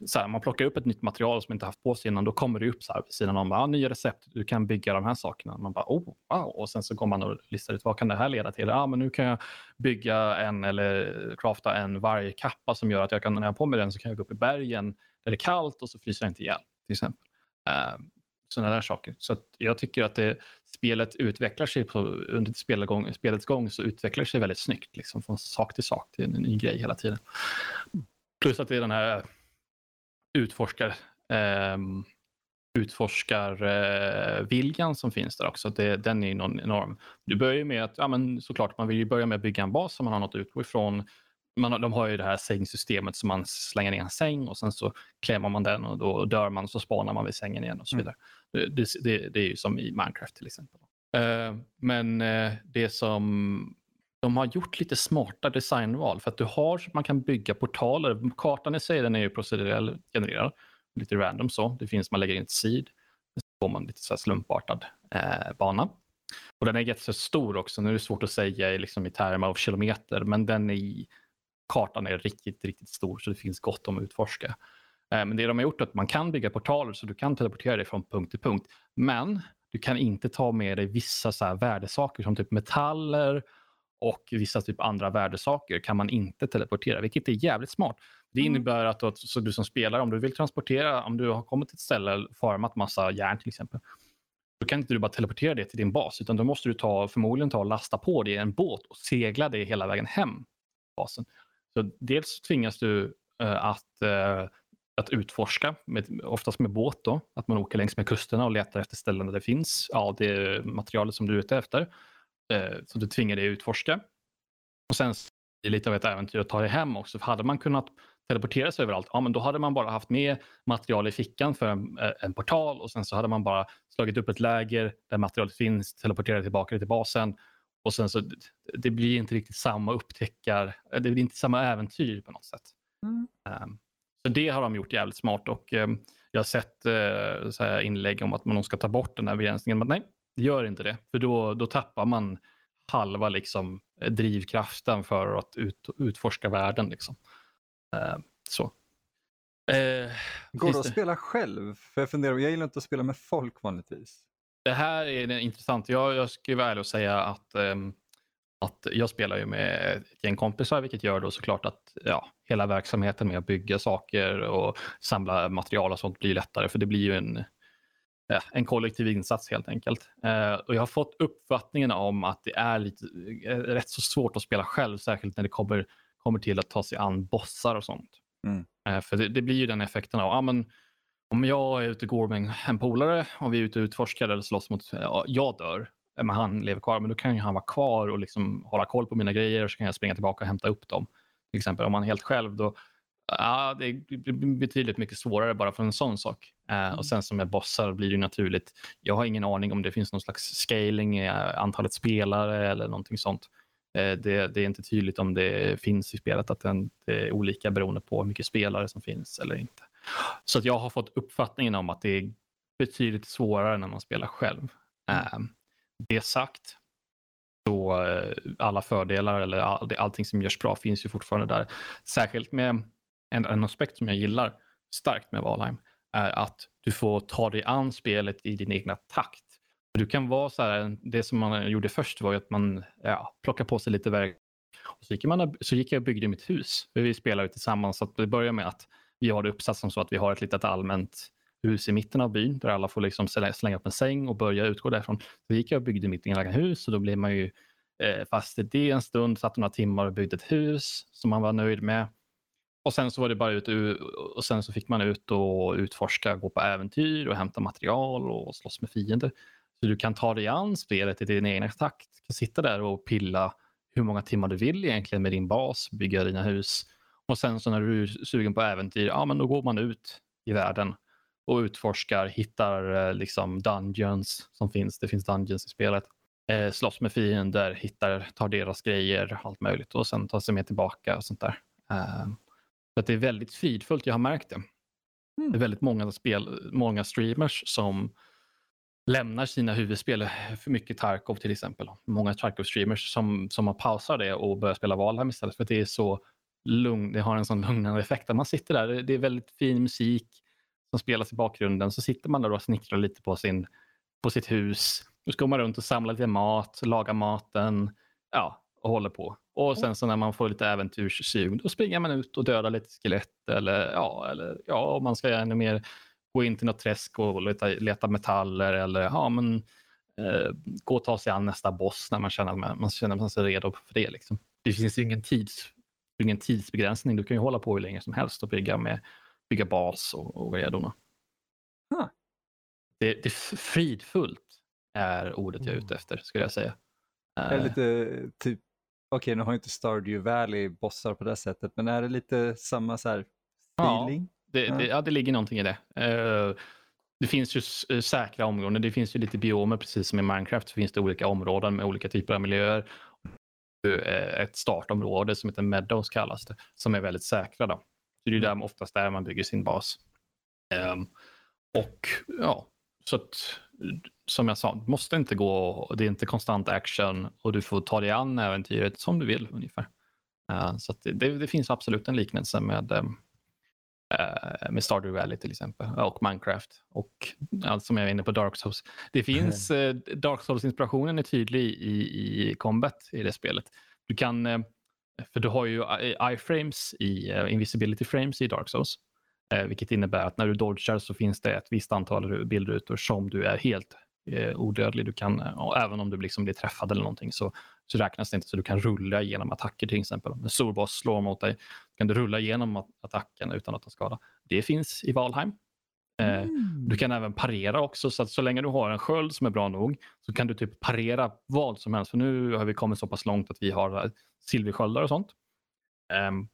Så här, man plockar upp ett nytt material som man inte haft på sig innan, då kommer det upp så här vid sidan om, ah, nya recept, du kan bygga de här sakerna. Man bara, oh, wow. Och sen så går man och listar ut, vad kan det här leda till? Ah, men nu kan jag bygga en eller crafta en vargkappa som gör att jag kan, när jag har på mig den så kan jag gå upp i bergen där det är kallt och så fryser jag inte ihjäl, till exempel. Ehm, uh, sådana där saker. Så jag tycker att det, spelet utvecklar sig på, under spelgång, spelets gång så utvecklar sig väldigt snyggt liksom, från sak till sak till en ny grej hela tiden. Plus att det är den här utforskar eh, utforskar eh, viljan som finns där också. Det, den är enorm. Du börjar med att, ja men såklart, man vill ju börja med att bygga en bas som man har något att utgå ifrån man, de har ju det här sängsystemet som man slänger ner en säng och sen så klämmer man den och då dör man och så spanar man vid sängen igen och så mm. vidare. Mm. Det, det, det, är ju som i Minecraft till exempel. Uh, men uh, det som de har gjort lite smarta designval för att du har man kan bygga portaler. Kartan i sig den är ju procedurell genererad, lite random så. Det finns, man lägger in ett seed, så får man lite så slumpartad eh, bana. Och den är jättestor också, nu är det svårt att säga liksom, i termer av kilometer, men den är kartan är riktigt, riktigt stor så det finns gott om att utforska. Eh, men det de har gjort är att man kan bygga portaler så du kan teleportera dig från punkt till punkt. Men du kan inte ta med dig vissa så här värdesaker som typ metaller och vissa typ andra värdesaker kan man inte teleportera, vilket är jävligt smart. Det mm. innebär att du, så du som spelare, om du vill transportera, om du har kommit till ett ställe och farmat massa järn till exempel, då kan inte du bara teleportera det till din bas, utan då måste du ta, förmodligen ta och lasta på det i en båt och segla det hela vägen hem. Basen. Så dels tvingas du uh, att, uh, att utforska, med, oftast med båt då, att man åker längs med kusterna och letar efter ställen där det finns ja, det materialet som du är ute efter. Uh, så du tvingar dig att utforska. Och sen är det lite av ett äventyr att ta dig hem också. För hade man kunnat teleportera sig överallt, ja men då hade man bara haft med material i fickan för en, en, portal och sen så hade man bara slagit upp ett läger där materialet finns, teleporterat tillbaka till basen och sen så det blir inte riktigt samma upptäckar, det blir inte samma äventyr på något sätt. Mm. Um, så det har de gjort jävligt smart och um, jag har sett uh, inlägg om att man ska ta bort den här begränsningen, men nej, gör inte det, för då, då tappar man halva liksom, drivkraften för att ut, utforska världen. Liksom. Uh, så. Uh, Går det att spela själv? För jag funderar, jag gillar inte att spela med folk vanligtvis. Det här är intressant. Jag, jag ska vara ärlig och säga att, um, att jag spelar ju med ett gäng kompisar, vilket gör då såklart att ja, hela verksamheten med att bygga saker och samla material och sånt blir lättare, för det blir ju en, ja, en kollektiv insats helt enkelt. Uh, och jag har fått uppfattningen om att det är lite, uh, rätt så svårt att spela själv, särskilt när det kommer kommer till att ta sig an bossar och sånt. Mm. Eh, för det, det, blir ju den effekten av, ah, men, om jag är ute och går med en polare och vi är ute och utforskar eller slåss mot, ja, jag dör, eh, men han lever kvar, men då kan ju han vara kvar och liksom hålla koll på mina grejer och så kan jag springa tillbaka och hämta upp dem. Till exempel om man är helt själv, då ja, det blir betydligt mycket svårare bara för en sån sak. Eh, mm. och sen som med bossar blir det naturligt. Jag har ingen aning om det finns någon slags scaling i antalet spelare eller någonting sånt. Eh, det, det, är inte tydligt om det finns i spelet att det är olika beroende på hur mycket spelare som finns eller inte. Så att jag har fått uppfattningen om att det är betydligt svårare när man spelar själv. Mm. Det sagt, så eh, alla fördelar eller all, allting som görs bra finns ju fortfarande där. Särskilt med en, en aspekt som jag gillar starkt med Valheim är att du får ta dig an spelet i din egna takt. Du kan vara så här, det som man gjorde först var att man ja, plockade på sig lite verk. Och så, gick man, så gick jag och byggde mitt hus. Vi spelade tillsammans. Så att det börjar med att vi har det uppsatt som så att vi har ett litet allmänt hus i mitten av byn där alla får liksom slänga upp en säng och börja utgå därifrån. Så gick jag och byggde mitt egna hus och då blev man ju eh, fast i det en stund, satt några timmar och byggde ett hus som man var nöjd med. Och sen så var det bara ut och sen så fick man ut och utforska, gå på äventyr och hämta material och slåss med fiender. Så du kan ta dig an spelet i din egen takt. Du kan sitta där och pilla hur många timmar du vill egentligen med din bas, bygga dina hus. Och sen så när du är sugen på äventyr, ja men då går man ut i världen och utforskar, hittar eh, liksom dungeons som finns. Det finns dungeons i spelet. Eh, slåss med fiender, hittar, tar deras grejer, allt möjligt och sen tar sig med tillbaka och sånt där. Eh, så att det är väldigt fridfullt, jag har märkt det. Mm. Det är mm. väldigt många, spel, många streamers som lämnar sina huvudspel, för mycket Tarkov till exempel. Många Tarkov-streamers som, som har pausat det och börjar spela Valheim istället för att det är så lugn, det har en sån lugnande effekt. Man sitter där, det är väldigt fin musik som spelas i bakgrunden, så sitter man där och snickrar lite på, sin, på sitt hus. Då ska man runt och samla lite mat, laga maten, ja, och håller på. Och sen så när man får lite äventyrssug, då springer man ut och dödar lite skelett eller ja, eller ja, om man ska ännu mer gå in till något träsk och leta, leta metaller eller ja, men, eh, gå och ta sig an nästa boss när man känner, man känner man sig redo för det. Liksom. Det finns ju ingen, tids, ingen tidsbegränsning. Du kan ju hålla på hur länge som helst och bygga, med, bygga bas och, och redorna. Huh. Det, det är fridfullt är ordet jag är ute mm. efter skulle jag säga. Är det lite typ, okej nu har inte Stardew Valley bossar på det sättet, men är det lite samma så här feeling? Ja. Det, det, ja, det ligger någonting i det. Uh, det finns ju eh, säkra områden. Det finns ju lite biomer, precis som i Minecraft. Så finns det olika områden med olika typer av miljöer. Eh, ett startområde som heter Meadows kallas det, som är väldigt säkra. Då. Så det är där, mm. oftast där man bygger sin bas. Um, och ja, så att som jag sa, det måste inte gå, det är inte konstant action och du får ta dig an äventyret som du vill ungefär. Uh, så det, det, finns absolut en liknelse med Uh, med Stardew Valley till exempel och Minecraft och allt som jag är inne på Dark Souls. Det finns uh, Dark Souls-inspirationen är tydlig i, i combat i det spelet. Du kan, för du har ju iframes i invisibility frames i Dark Souls, vilket innebär att när du dodgar så finns det ett visst antal bildrutor som du är helt odödlig. Du kan, även om du liksom blir träffad eller någonting så så räknas det inte. Så du kan rulla igenom attacker till exempel. Om en stor boss slår mot dig kan du rulla igenom attacken utan att ta skada. Det finns i Valheim. Eh, mm. Du kan även parera också, så att så länge du har en sköld som är bra nog så kan du typ parera vad som helst. För nu har vi kommit så pass långt att vi har eh, silversköldar och sånt. Um,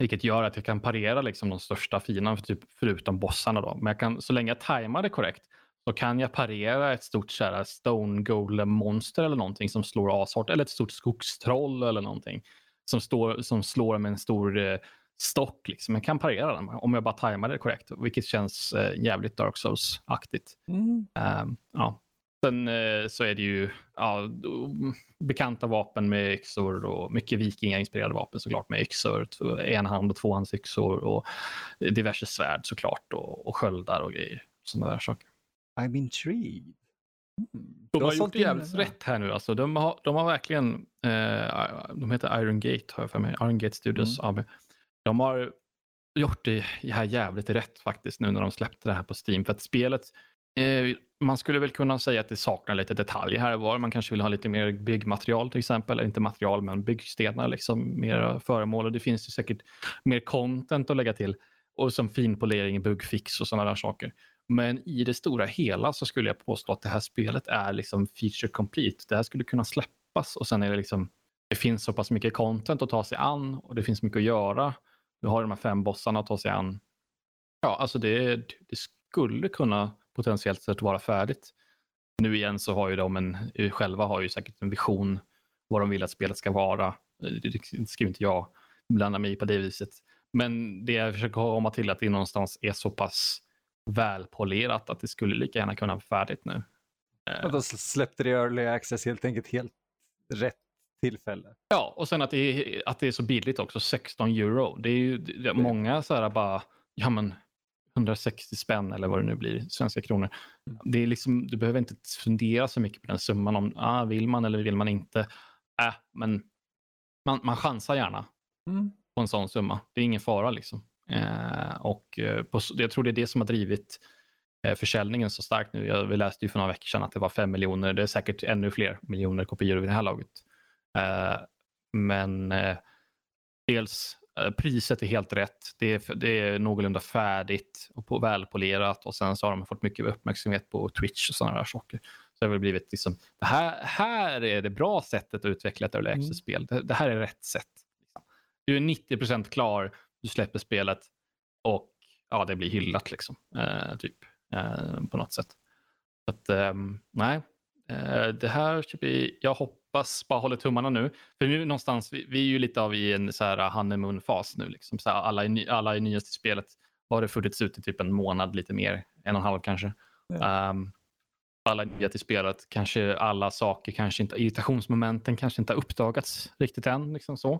vilket gör att jag kan parera liksom de största fienderna, typ, förutom bossarna. Då. Men jag kan, så länge jag tajmar det korrekt så kan jag parera ett stort så stone golem monster eller någonting som slår ashårt eller ett stort skogstroll eller någonting som, står, som slår med en stor eh, stock. Liksom. Jag kan parera den om jag bara tajmar det korrekt, vilket känns eh, jävligt Dark Souls-aktigt. Mm. Um, ja. Sen eh, så är det ju ja, bekanta vapen med yxor och mycket vikingainspirerade vapen såklart med yxor, enhand och tvåhandsyxor och diverse svärd såklart och, och sköldar och grejer. Sådana där saker. I'm intrigued. Mm. De har gjort det jävligt rätt här nu. Alltså, de, har, de har verkligen, eh, de heter Iron Gate har jag för mig, Iron Gate Studios mm. AB. De har gjort det här jävligt rätt faktiskt nu när de släppte det här på Steam. För att spelet, eh, man skulle väl kunna säga att det saknar lite detaljer här och var. Man kanske vill ha lite mer byggmaterial till exempel, eller inte material men byggstenar, liksom, mer föremål. Och det finns ju säkert mer content att lägga till och som finpolering, bugfix och sådana där saker. Men i det stora hela så skulle jag påstå att det här spelet är liksom feature complete. Det här skulle kunna släppas och sen är det liksom det finns så pass mycket content att ta sig an och det finns mycket att göra. Du har de här fem bossarna att ta sig an. Ja, alltså det, det skulle kunna potentiellt sett vara färdigt. Nu igen så har ju de en, själva har ju säkert en vision vad de vill att spelet ska vara. Det ska inte jag blanda mig i på det viset. Men det jag försöker komma till att det någonstans är så pass välpolerat att det skulle lika gärna kunna vara färdigt nu. Och då släppte det early access helt enkelt helt rätt tillfälle. Ja, och sen att det är, att det är så billigt också, 16 euro. Det är ju det är många så här bara, ja men 160 spänn eller vad det nu blir, svenska kronor. Mm. Det är liksom, du behöver inte fundera så mycket på den summan om ah, vill man eller vill man inte. Äh, men man, man chansar gärna mm. på en sån summa. Det är ingen fara liksom. Eh, och eh, på, jag tror det är det som har drivit eh, försäljningen så starkt nu. Jag, vi läste ju för några veckor sedan att det var fem miljoner. Det är säkert ännu fler miljoner kopior vid det här laget. men dels priset är helt rätt. Det är, det är någorlunda färdigt och på, välpolerat och sen så har de fått mycket uppmärksamhet på Twitch och sådana där saker. Så det har väl blivit liksom, det här, här är det bra sättet att utveckla ett early access-spel. Det, det, här är rätt sätt. Du är 90% klar du släpper spelet och ja, det blir hyllat liksom. Eh, typ eh, på något sätt. Så att, eh, nej, eh, det här jag hoppas, bara håller tummarna nu. För nu någonstans, vi, vi är ju lite av i en så här honeymoon-fas nu. Liksom. Så här, alla, är, alla är nyast i spelet. Har det funnits ute typ en månad, lite mer, en och en halv kanske. Ja. Um, alla är nya till spelet. Kanske alla saker, kanske inte, irritationsmomenten kanske inte har uppdagats riktigt än. Liksom så.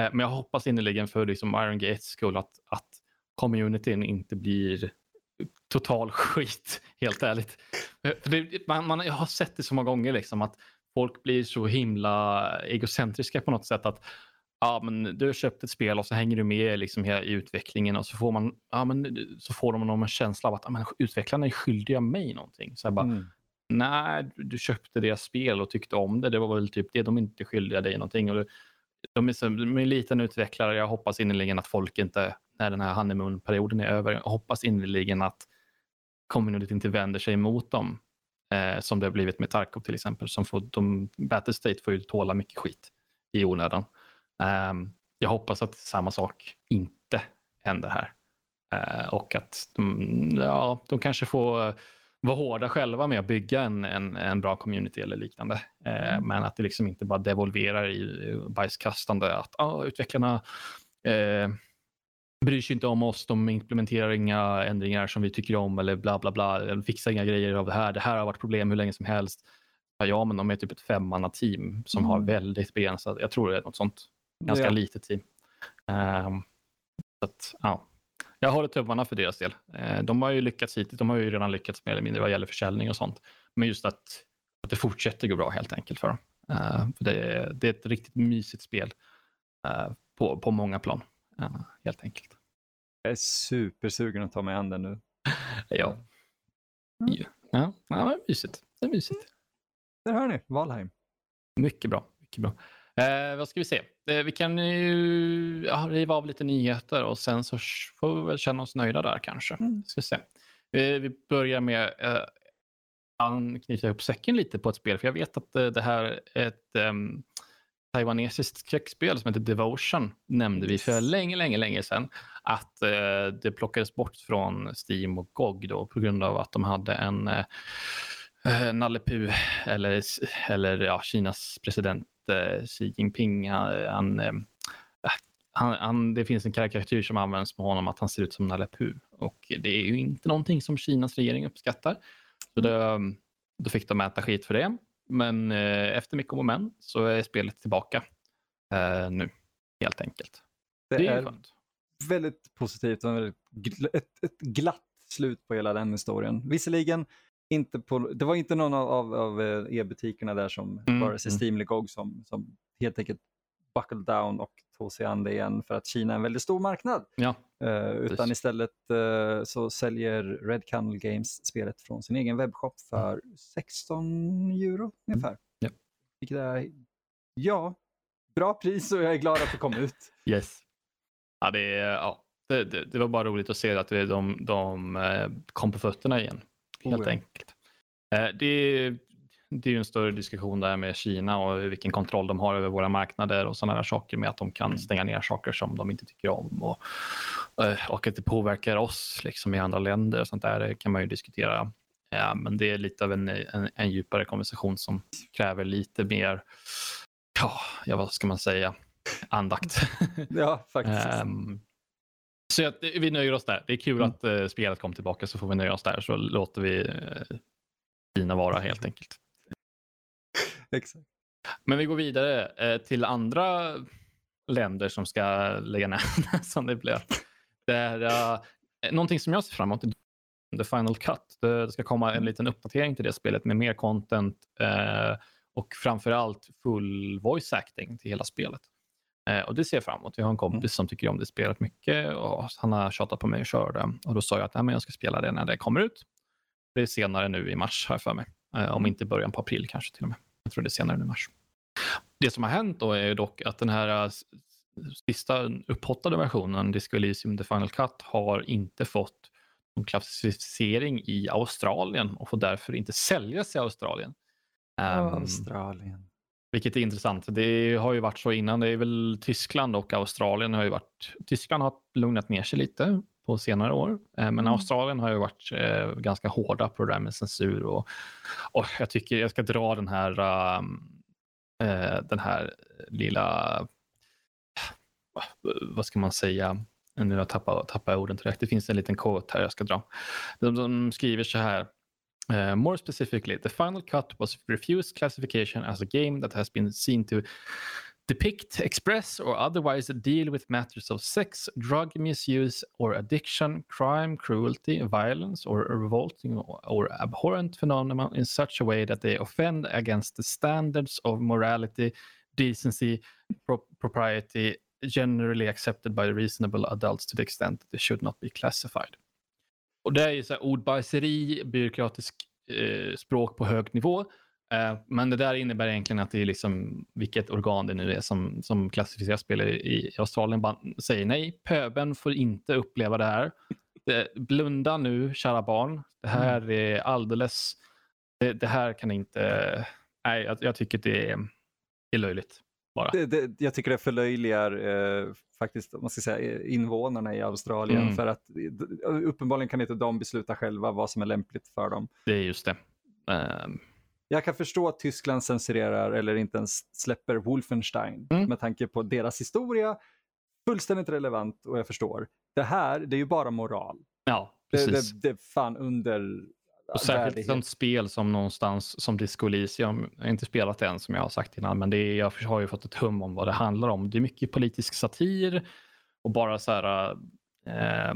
Eh, men jag hoppas innerligen för liksom Iron Gates skull att, att communityn inte blir total skit, helt ärligt. Man, man, jag har sett det så många gånger, liksom, att folk blir så himla egocentriska på något sätt. att ja, men Du har köpt ett spel och så hänger du med liksom, i utvecklingen och så får, man, ja, men, så får de någon känsla av att ja, men, utvecklarna är skyldiga mig någonting. Så jag bara, mm. Nej, du köpte deras spel och tyckte om det. Det var väl typ det. De är inte skyldiga dig någonting. Och det, de är, så, de är en liten utvecklare. Jag hoppas innerligen att folk inte, när den här honeymoon-perioden är över, jag hoppas innerligen att communityn inte vänder sig emot dem. Eh, som det har blivit med Tarkov till exempel. Som får, de, Battlestate får ju tåla mycket skit i onödan. Eh, jag hoppas att samma sak inte händer här. Eh, och att de, ja, de kanske får vara hårda själva med att bygga en, en, en bra community eller liknande. Eh, mm. men att det liksom inte bara devolverar i bajskastande. Att ah, utvecklarna eh, bryr sig inte om oss, de implementerar inga ändringar som vi tycker om eller bla bla bla. De fixar inga grejer av det här. Det här har varit problem hur länge som helst. Ja, men de är typ ett femmanna team som mm. har väldigt begränsat, jag tror det är något sånt, ganska ja. litet team. Um, så att, ja. Jag håller tummarna för deras del. Eh, de har ju lyckats hittills. De har ju redan lyckats mer eller mindre vad gäller försäljning och sånt. Men just att, att det fortsätter gå bra helt enkelt för dem. Uh, för det, är, det är ett riktigt mysigt spel uh, på, på många plan. Helt enkelt. Jag är supersugen att ta mig an den nu. ja. Mm. Ja, ja, det är mysigt. Det är mysigt. Där hör ni, Valheim. Mycket bra. Mycket bra. Eh, vad ska vi se? Eh, vi kan ju ja, riva av lite nyheter och sen så får vi väl känna oss nöjda där kanske. Mm. Ska se. Eh, vi börjar med eh, knyta ihop säcken lite på ett spel. För jag vet att eh, det här är ett um, taiwanesiskt skräckspel som heter Devotion. Nämnde vi för länge, länge, länge sedan. Att uh, det plockades bort från Steam och GOG då på grund av att de hade en uh, Nalle Puh, eller, eller ja, Kinas president uh, Xi Jinping. Han, han, han, han, det finns en karikatyr som används på honom att han ser ut som Nalle Puh. Och det är ju inte någonting som Kinas regering uppskattar. Så det, då fick de äta skit för det. Men eh, efter mycket om och men så är spelet tillbaka eh, nu, helt enkelt. Det, det är, är väldigt positivt och väldigt ett, ett, glatt slut på hela den historien. Visserligen, inte på, det var inte någon av, av, av eh, e-butikerna där som, mm. vare sig mm. Steam eller GOG, som, som helt enkelt buckled down och tog sig an det igen för att Kina är en väldigt stor marknad. Ja, uh, utan istället uh, så säljer Red Candle Games spelet från sin egen webbshop för 16 euro ungefär. Mm. Ja. Vilket är, ja, bra pris och jag är glad att det kom ut. Yes. Ja, det, ja, det, det, det var bara roligt att se att de, de eh, kom på fötterna igen. Helt oh, ja. enkelt. Det, det är ju en större diskussion där med Kina och vilken kontroll de har över våra marknader och sådana där saker med att de kan mm. stänga ner saker som de inte tycker om och, eh, och att det påverkar oss liksom i andra länder och sånt där kan man ju diskutera. Ja, men det är lite av en, en, en djupare konversation som kräver lite mer, ja, vad ska man säga, andakt. ja, faktiskt. um, så att, vi nöjer oss där. Det är kul mm. att uh, spelet kom tillbaka så får vi nöja oss där så låter vi uh, Kina vara helt enkelt. Exakt. Men vi går vidare eh, till andra länder som ska lägga ner som det blev. Det är, uh, någonting som jag ser fram emot The Final Cut. Det ska komma en liten uppdatering till det spelet med mer content uh, och framför allt full voice acting till hela spelet. Uh, och det ser jag fram emot. Jag har en kompis mm. som tycker om det spelet mycket och han har tjatat på mig att köra det. Och då sa jag att Nej, men jag ska spela det när det kommer ut. Det är senare nu i mars här för mig. Om inte början på april kanske till och med. Jag tror det är senare nu i mars. Det som har hänt då är dock att den här äh, sista upphottade versionen, Disco Elysium The Final Cut, har inte fått någon klassificering i Australien och får därför inte säljas i Australien. Um, Australien. Vilket är intressant. Det har ju varit så innan. Det är väl Tyskland och Australien har ju varit. Tyskland har lugnat ner sig lite på senare år. Eh, men mm. Australien har ju varit eh, ganska hårda på det där med censur och, och jag tycker jag ska dra den här um, eh, den här lilla vad ska man säga? Nu har jag tappat, tappat orden direkt. Det finns en liten quote här jag ska dra. De, de skriver så här. Uh, more specifically, the final cut was refused classification as a game that has been seen to depict, express, or otherwise deal with matters of sex, drug misuse, or addiction, crime, cruelty, violence, or a revolting or abhorrent phenomena in such a way that they offend against the standards of morality, decency, pro propriety generally accepted by reasonable adults to the extent that they should not be classified. Och det är ju så här ordbajseri, byråkratisk eh, språk på hög nivå men det där innebär egentligen att det är liksom vilket organ det nu är som, som klassificerar spel i, Australien säger nej. Pöben får inte uppleva det här. Det, blunda nu, kära barn. Det här mm. är alldeles... Det, det, här kan inte... Nej, jag, jag tycker det är, är löjligt. Bara. Det, det, jag tycker det förlöjligar eh, faktiskt man ska säga, invånarna i Australien mm. för att uppenbarligen kan inte de besluta själva vad som är lämpligt för dem. Det är just det. Um, jag kan förstå att Tyskland censurerar eller inte ens släpper Wolfenstein mm. med tanke på deras historia. Fullständigt relevant och jag förstår. Det här, det är ju bara moral. Ja, precis. Det, det, det är fan under och särskilt sånt spel som någonstans som Disco Elysium. Jag har inte spelat det än som jag har sagt innan, men det är, jag har ju fått ett hum om vad det handlar om. Det är mycket politisk satir och bara så här, eh,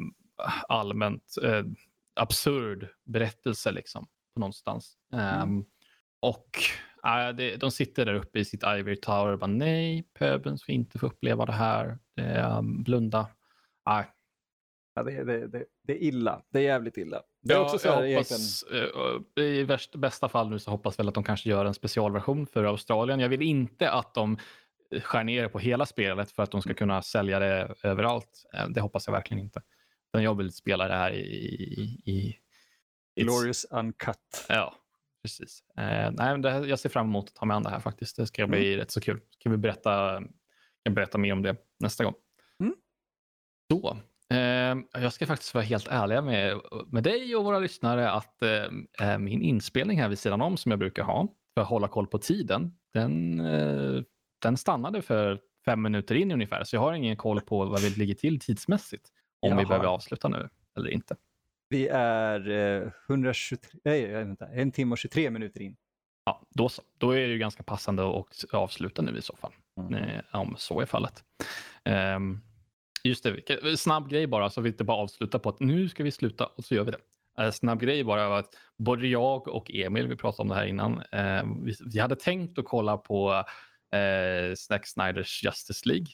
allmänt eh, absurd berättelse liksom på någonstans. Mm. Um, och äh, det, de sitter där uppe i sitt Ivory Tower och bara nej, pöbeln ska inte få uppleva det här. Um, blunda. Äh. Ja, det, det, det, det är illa. Det är jävligt illa. Det är ja, också så här, hoppas, uh, I värst, bästa fall nu så hoppas väl att de kanske gör en specialversion för Australien. Jag vill inte att de skär ner på hela spelet för att de ska kunna sälja det överallt. Eh, det hoppas jag verkligen inte. Men jag vill spela det här i... i, i Glorious Uncut. Ja, precis. Eh, nej, det, jag ser fram emot att ta mig an det här faktiskt. Det ska bli mm. rätt så kul. Ska vi berätta, jag berätta mer om det nästa gång. Mm. Så, eh, jag ska faktiskt vara helt ärlig med, med dig och våra lyssnare att eh, eh, min inspelning här vid sidan om som jag brukar ha för att hålla koll på tiden, den, eh, den stannade för fem minuter in ungefär. Så jag har ingen koll på vad vi ligger till tidsmässigt. Om Jaha. vi behöver avsluta nu eller inte. Vi är eh, 123, nej, vänta, en timme och 23 minuter in. Ja, då så. Då är det ju ganska passande att avsluta nu i så fall. Mm. Eh, om så är fallet. Um, just det, snabb grej bara så vi inte bara avslutar på att nu ska vi sluta och så gör vi det. Uh, snabb grej bara var att både jag och Emil, vi pratade om det här innan, uh, vi, vi, hade tänkt att kolla på uh, Snack Snyders Justice League.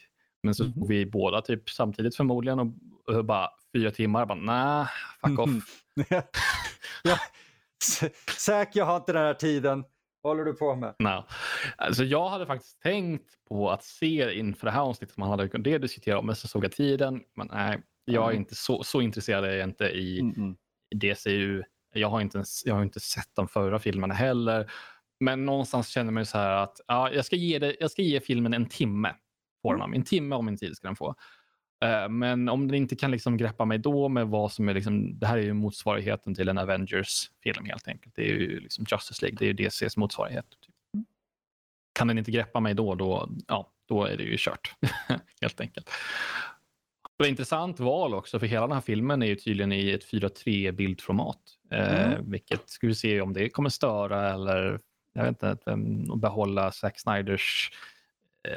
Men så mm. vi båda typ samtidigt förmodligen och, och bara fyra timmar. Bara, nah, fuck off. ja. Säk, jag har inte den här tiden. Vad håller du på med? No. Alltså, jag hade faktiskt tänkt på att se inför det här avsnittet som man hade kunnat diskutera om, men så såg jag tiden. Men nej, jag är mm. inte så, så intresserad är jag inte i, mm. DCU. Jag har, inte ens, jag har inte sett de förra filmerna heller. Men någonstans känner man så här att ja, jag, ska ge det, jag ska ge filmen en timme. Får mm. En timme av min tid ska den få. Eh, men om den inte kan liksom greppa mig då med vad som är liksom, det här är ju motsvarigheten till en Avengers-film helt enkelt. Det är ju liksom Justice League, det är ju DCs motsvarighet. Typ. Mm. Kan den inte greppa mig då, då, ja, då är det ju kört helt enkelt. Det var intressant val också, för hela den här filmen är ju tydligen i ett 4.3 bildformat. Eh, mm. Eh, vilket ska vi se om det kommer störa eller jag vet inte, behålla Zack Snyders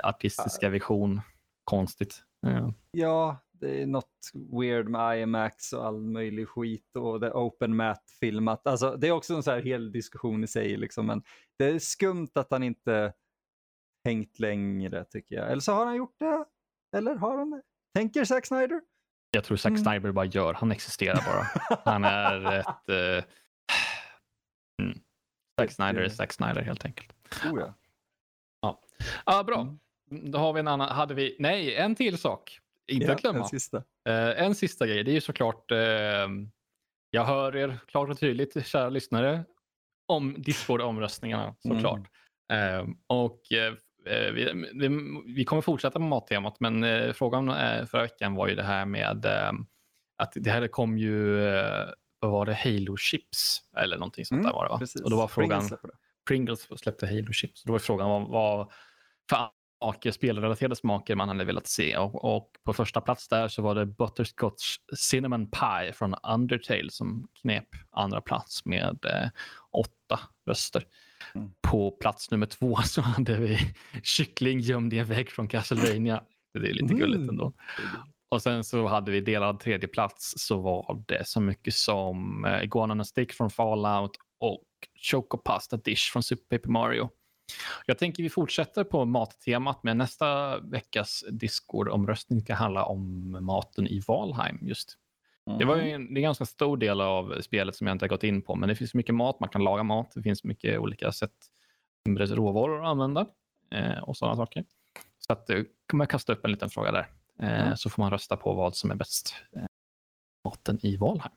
artistiska vision konstigt. Ja. ja, det är något weird med IMAX och all möjlig skit och det open mat filmat. Alltså, det är också en så här hel diskussion i sig, liksom, men det är skumt att han inte hängt längre tycker jag. Eller så har han gjort det. Eller har han det? Tänker Zack Snyder? Jag tror Zack mm. Snyder bara gör, han existerar bara. han är ett... Uh... Mm. Zack Snyder är Zack Snyder helt enkelt. Oh, ja. Ja. Ah, bra. Mm. Då har vi en annan, hade vi, nej, en till sak. Inte ja, att glömma. En sista. Uh, en sista grej, det är ju såklart, uh, jag hör er klart och tydligt, kära lyssnare, om Discord-omröstningarna såklart. Mm. Uh, och vi, vi, vi, kommer fortsätta med mattemat, men frågan förra veckan var ju det här med att det här kom ju, vad var det, Halo Chips eller någonting sånt mm, där var det va? Precis. Och då var frågan, Pringles släppte, Pringles släppte Halo Chips. Då var frågan vad, vad för smaker, spelrelaterade smaker man hade velat se. Och, och, på första plats där så var det Butterscotch Cinnamon Pie från Undertale som knep andra plats med eh, åtta röster. Mm. På plats nummer två så hade vi kyckling gömd i en vägg från Castlevania. Det är lite gulligt mm. ändå. Och sen så hade vi delad tredje plats så var det så mycket som eh, Stick från Fallout och Choco Pasta Dish från Super Paper Mario. Jag tänker vi fortsätter på mattemat med nästa veckas Discord-omröstning ska handla om maten i Valheim just. Mm. Det var en, det är en ganska stor del av spelet som jag inte har gått in på, men det finns mycket mat, man kan laga mat, det finns mycket olika sätt, råvaror att använda eh, och sådana saker. Så att, eh, kommer jag kasta upp en liten fråga där, eh, mm. så får man rösta på vad som är bäst. Eh, maten i Valheim.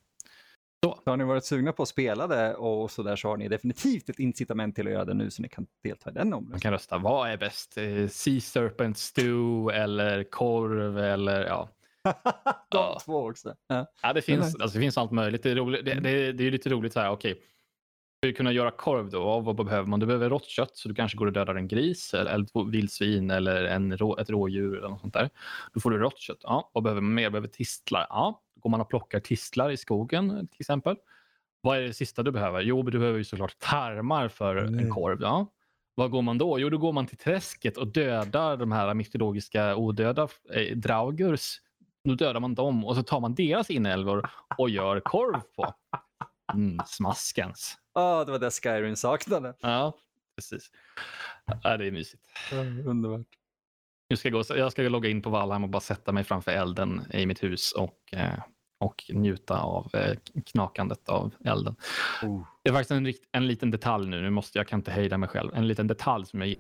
Så. så har ni varit sugna på att spela det och så där så har ni definitivt ett incitament till att göra det nu så ni kan delta i den omröstningen. Man kan rösta, vad är bäst? Eh, sea Serpent Stew eller korv eller ja. De ja. två också. Ja, ja det, finns, alltså, det finns allt möjligt. Det är, roligt, det, det, det är lite roligt så här, okej. Okay. För att kunna göra korv då, vad behöver man? Du behöver rått kött så du kanske går och dödar en gris eller ett vildsvin eller en rå, ett rådjur eller något sånt där. Då får du rått kött. Ja, vad behöver man mer? Behöver tistlar? Ja, går man och plockar tistlar i skogen till exempel. Vad är det sista du behöver? Jo, du behöver ju såklart tarmar för mm. en korv. Ja. Vad går man då? Jo, då går man till träsket och dödar de här mytologiska odöda eh, draugurs Då dödar man dem och så tar man deras inälvor och gör korv på. Mm, smaskens. Oh, det var det Skyrim saknade. Ja, precis. Ja, det är mysigt. Mm, underbart. Jag ska, gå, jag ska logga in på Valheim och bara sätta mig framför elden i mitt hus och, eh, och njuta av eh, knakandet av elden. Oh. Det är faktiskt en, en liten detalj nu, nu måste jag kan inte hejda mig själv. En liten detalj som jag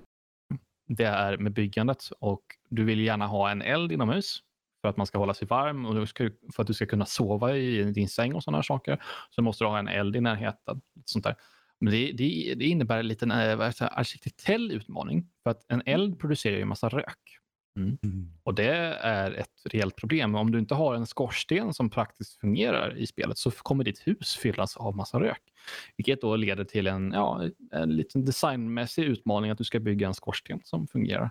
det är med byggandet och du vill gärna ha en eld inomhus för att man ska hålla sig varm och för att du ska kunna sova i din säng och sådana saker så måste du ha en eld i närheten. Sånt där. Men det, det, det innebär en liten äh, arkitektell utmaning för att en eld producerar ju en massa rök. Mm. Mm. Och det är ett reellt problem. Om du inte har en skorsten som praktiskt fungerar i spelet så kommer ditt hus fyllas av massa rök. Vilket då leder till en, ja, en liten designmässig utmaning att du ska bygga en skorsten som fungerar.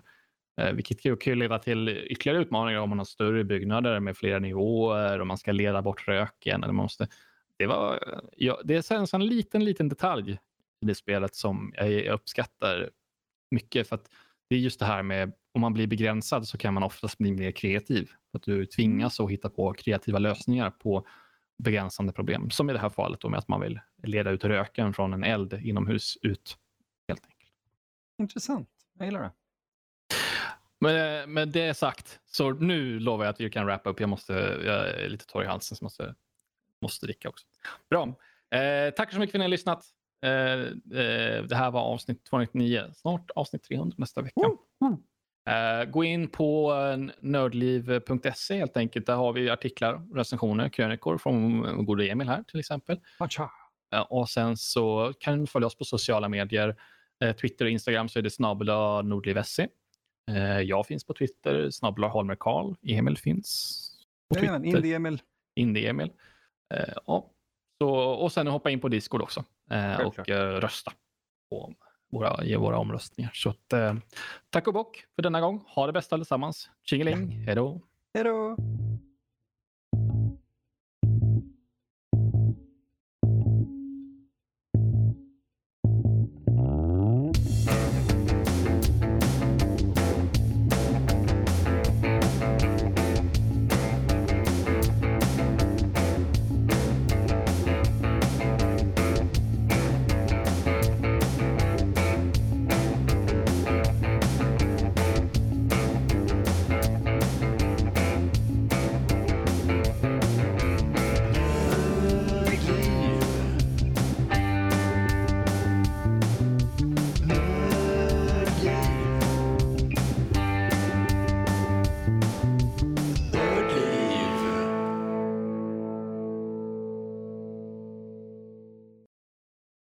Eh, vilket kan leda till ytterligare utmaningar om man har större byggnader med flera nivåer och man ska leda bort röken. Eller man måste, det, var, ja, det är en sån liten, liten detalj i det spelet som jag uppskattar mycket. För att det är just det här med om man blir begränsad så kan man oftast bli mer kreativ. Att du tvingas att hitta på kreativa lösningar på begränsande problem. Som i det här fallet då med att man vill leda ut röken från en eld inomhus ut. helt enkelt. Intressant. Jag gillar det. Med, med det sagt, så nu lovar jag att vi kan wrappa upp. Jag, måste, jag är lite torr i halsen så måste, måste dricka också. Bra. Eh, tack så mycket för att ni har lyssnat. Eh, eh, det här var avsnitt 299. Snart avsnitt 300 nästa vecka. Mm. Uh, gå in på nördliv.se helt enkelt. Där har vi artiklar, recensioner, krönikor från gode Emil här till exempel. Uh, och sen så kan du följa oss på sociala medier. Uh, Twitter och Instagram så är det nordliv.se. jag finns på Twitter, snabela Holmer Karl. Emil finns på Twitter. Ja, Indie-Emil. Indie-Emil. ja. så, och sen hoppa in på Discord också och rösta på våra, ge våra omröstningar. Så att, eh, tack och bock för denna gång. Ha det bästa allesammans. Tjingeling. Hej då. Hej då.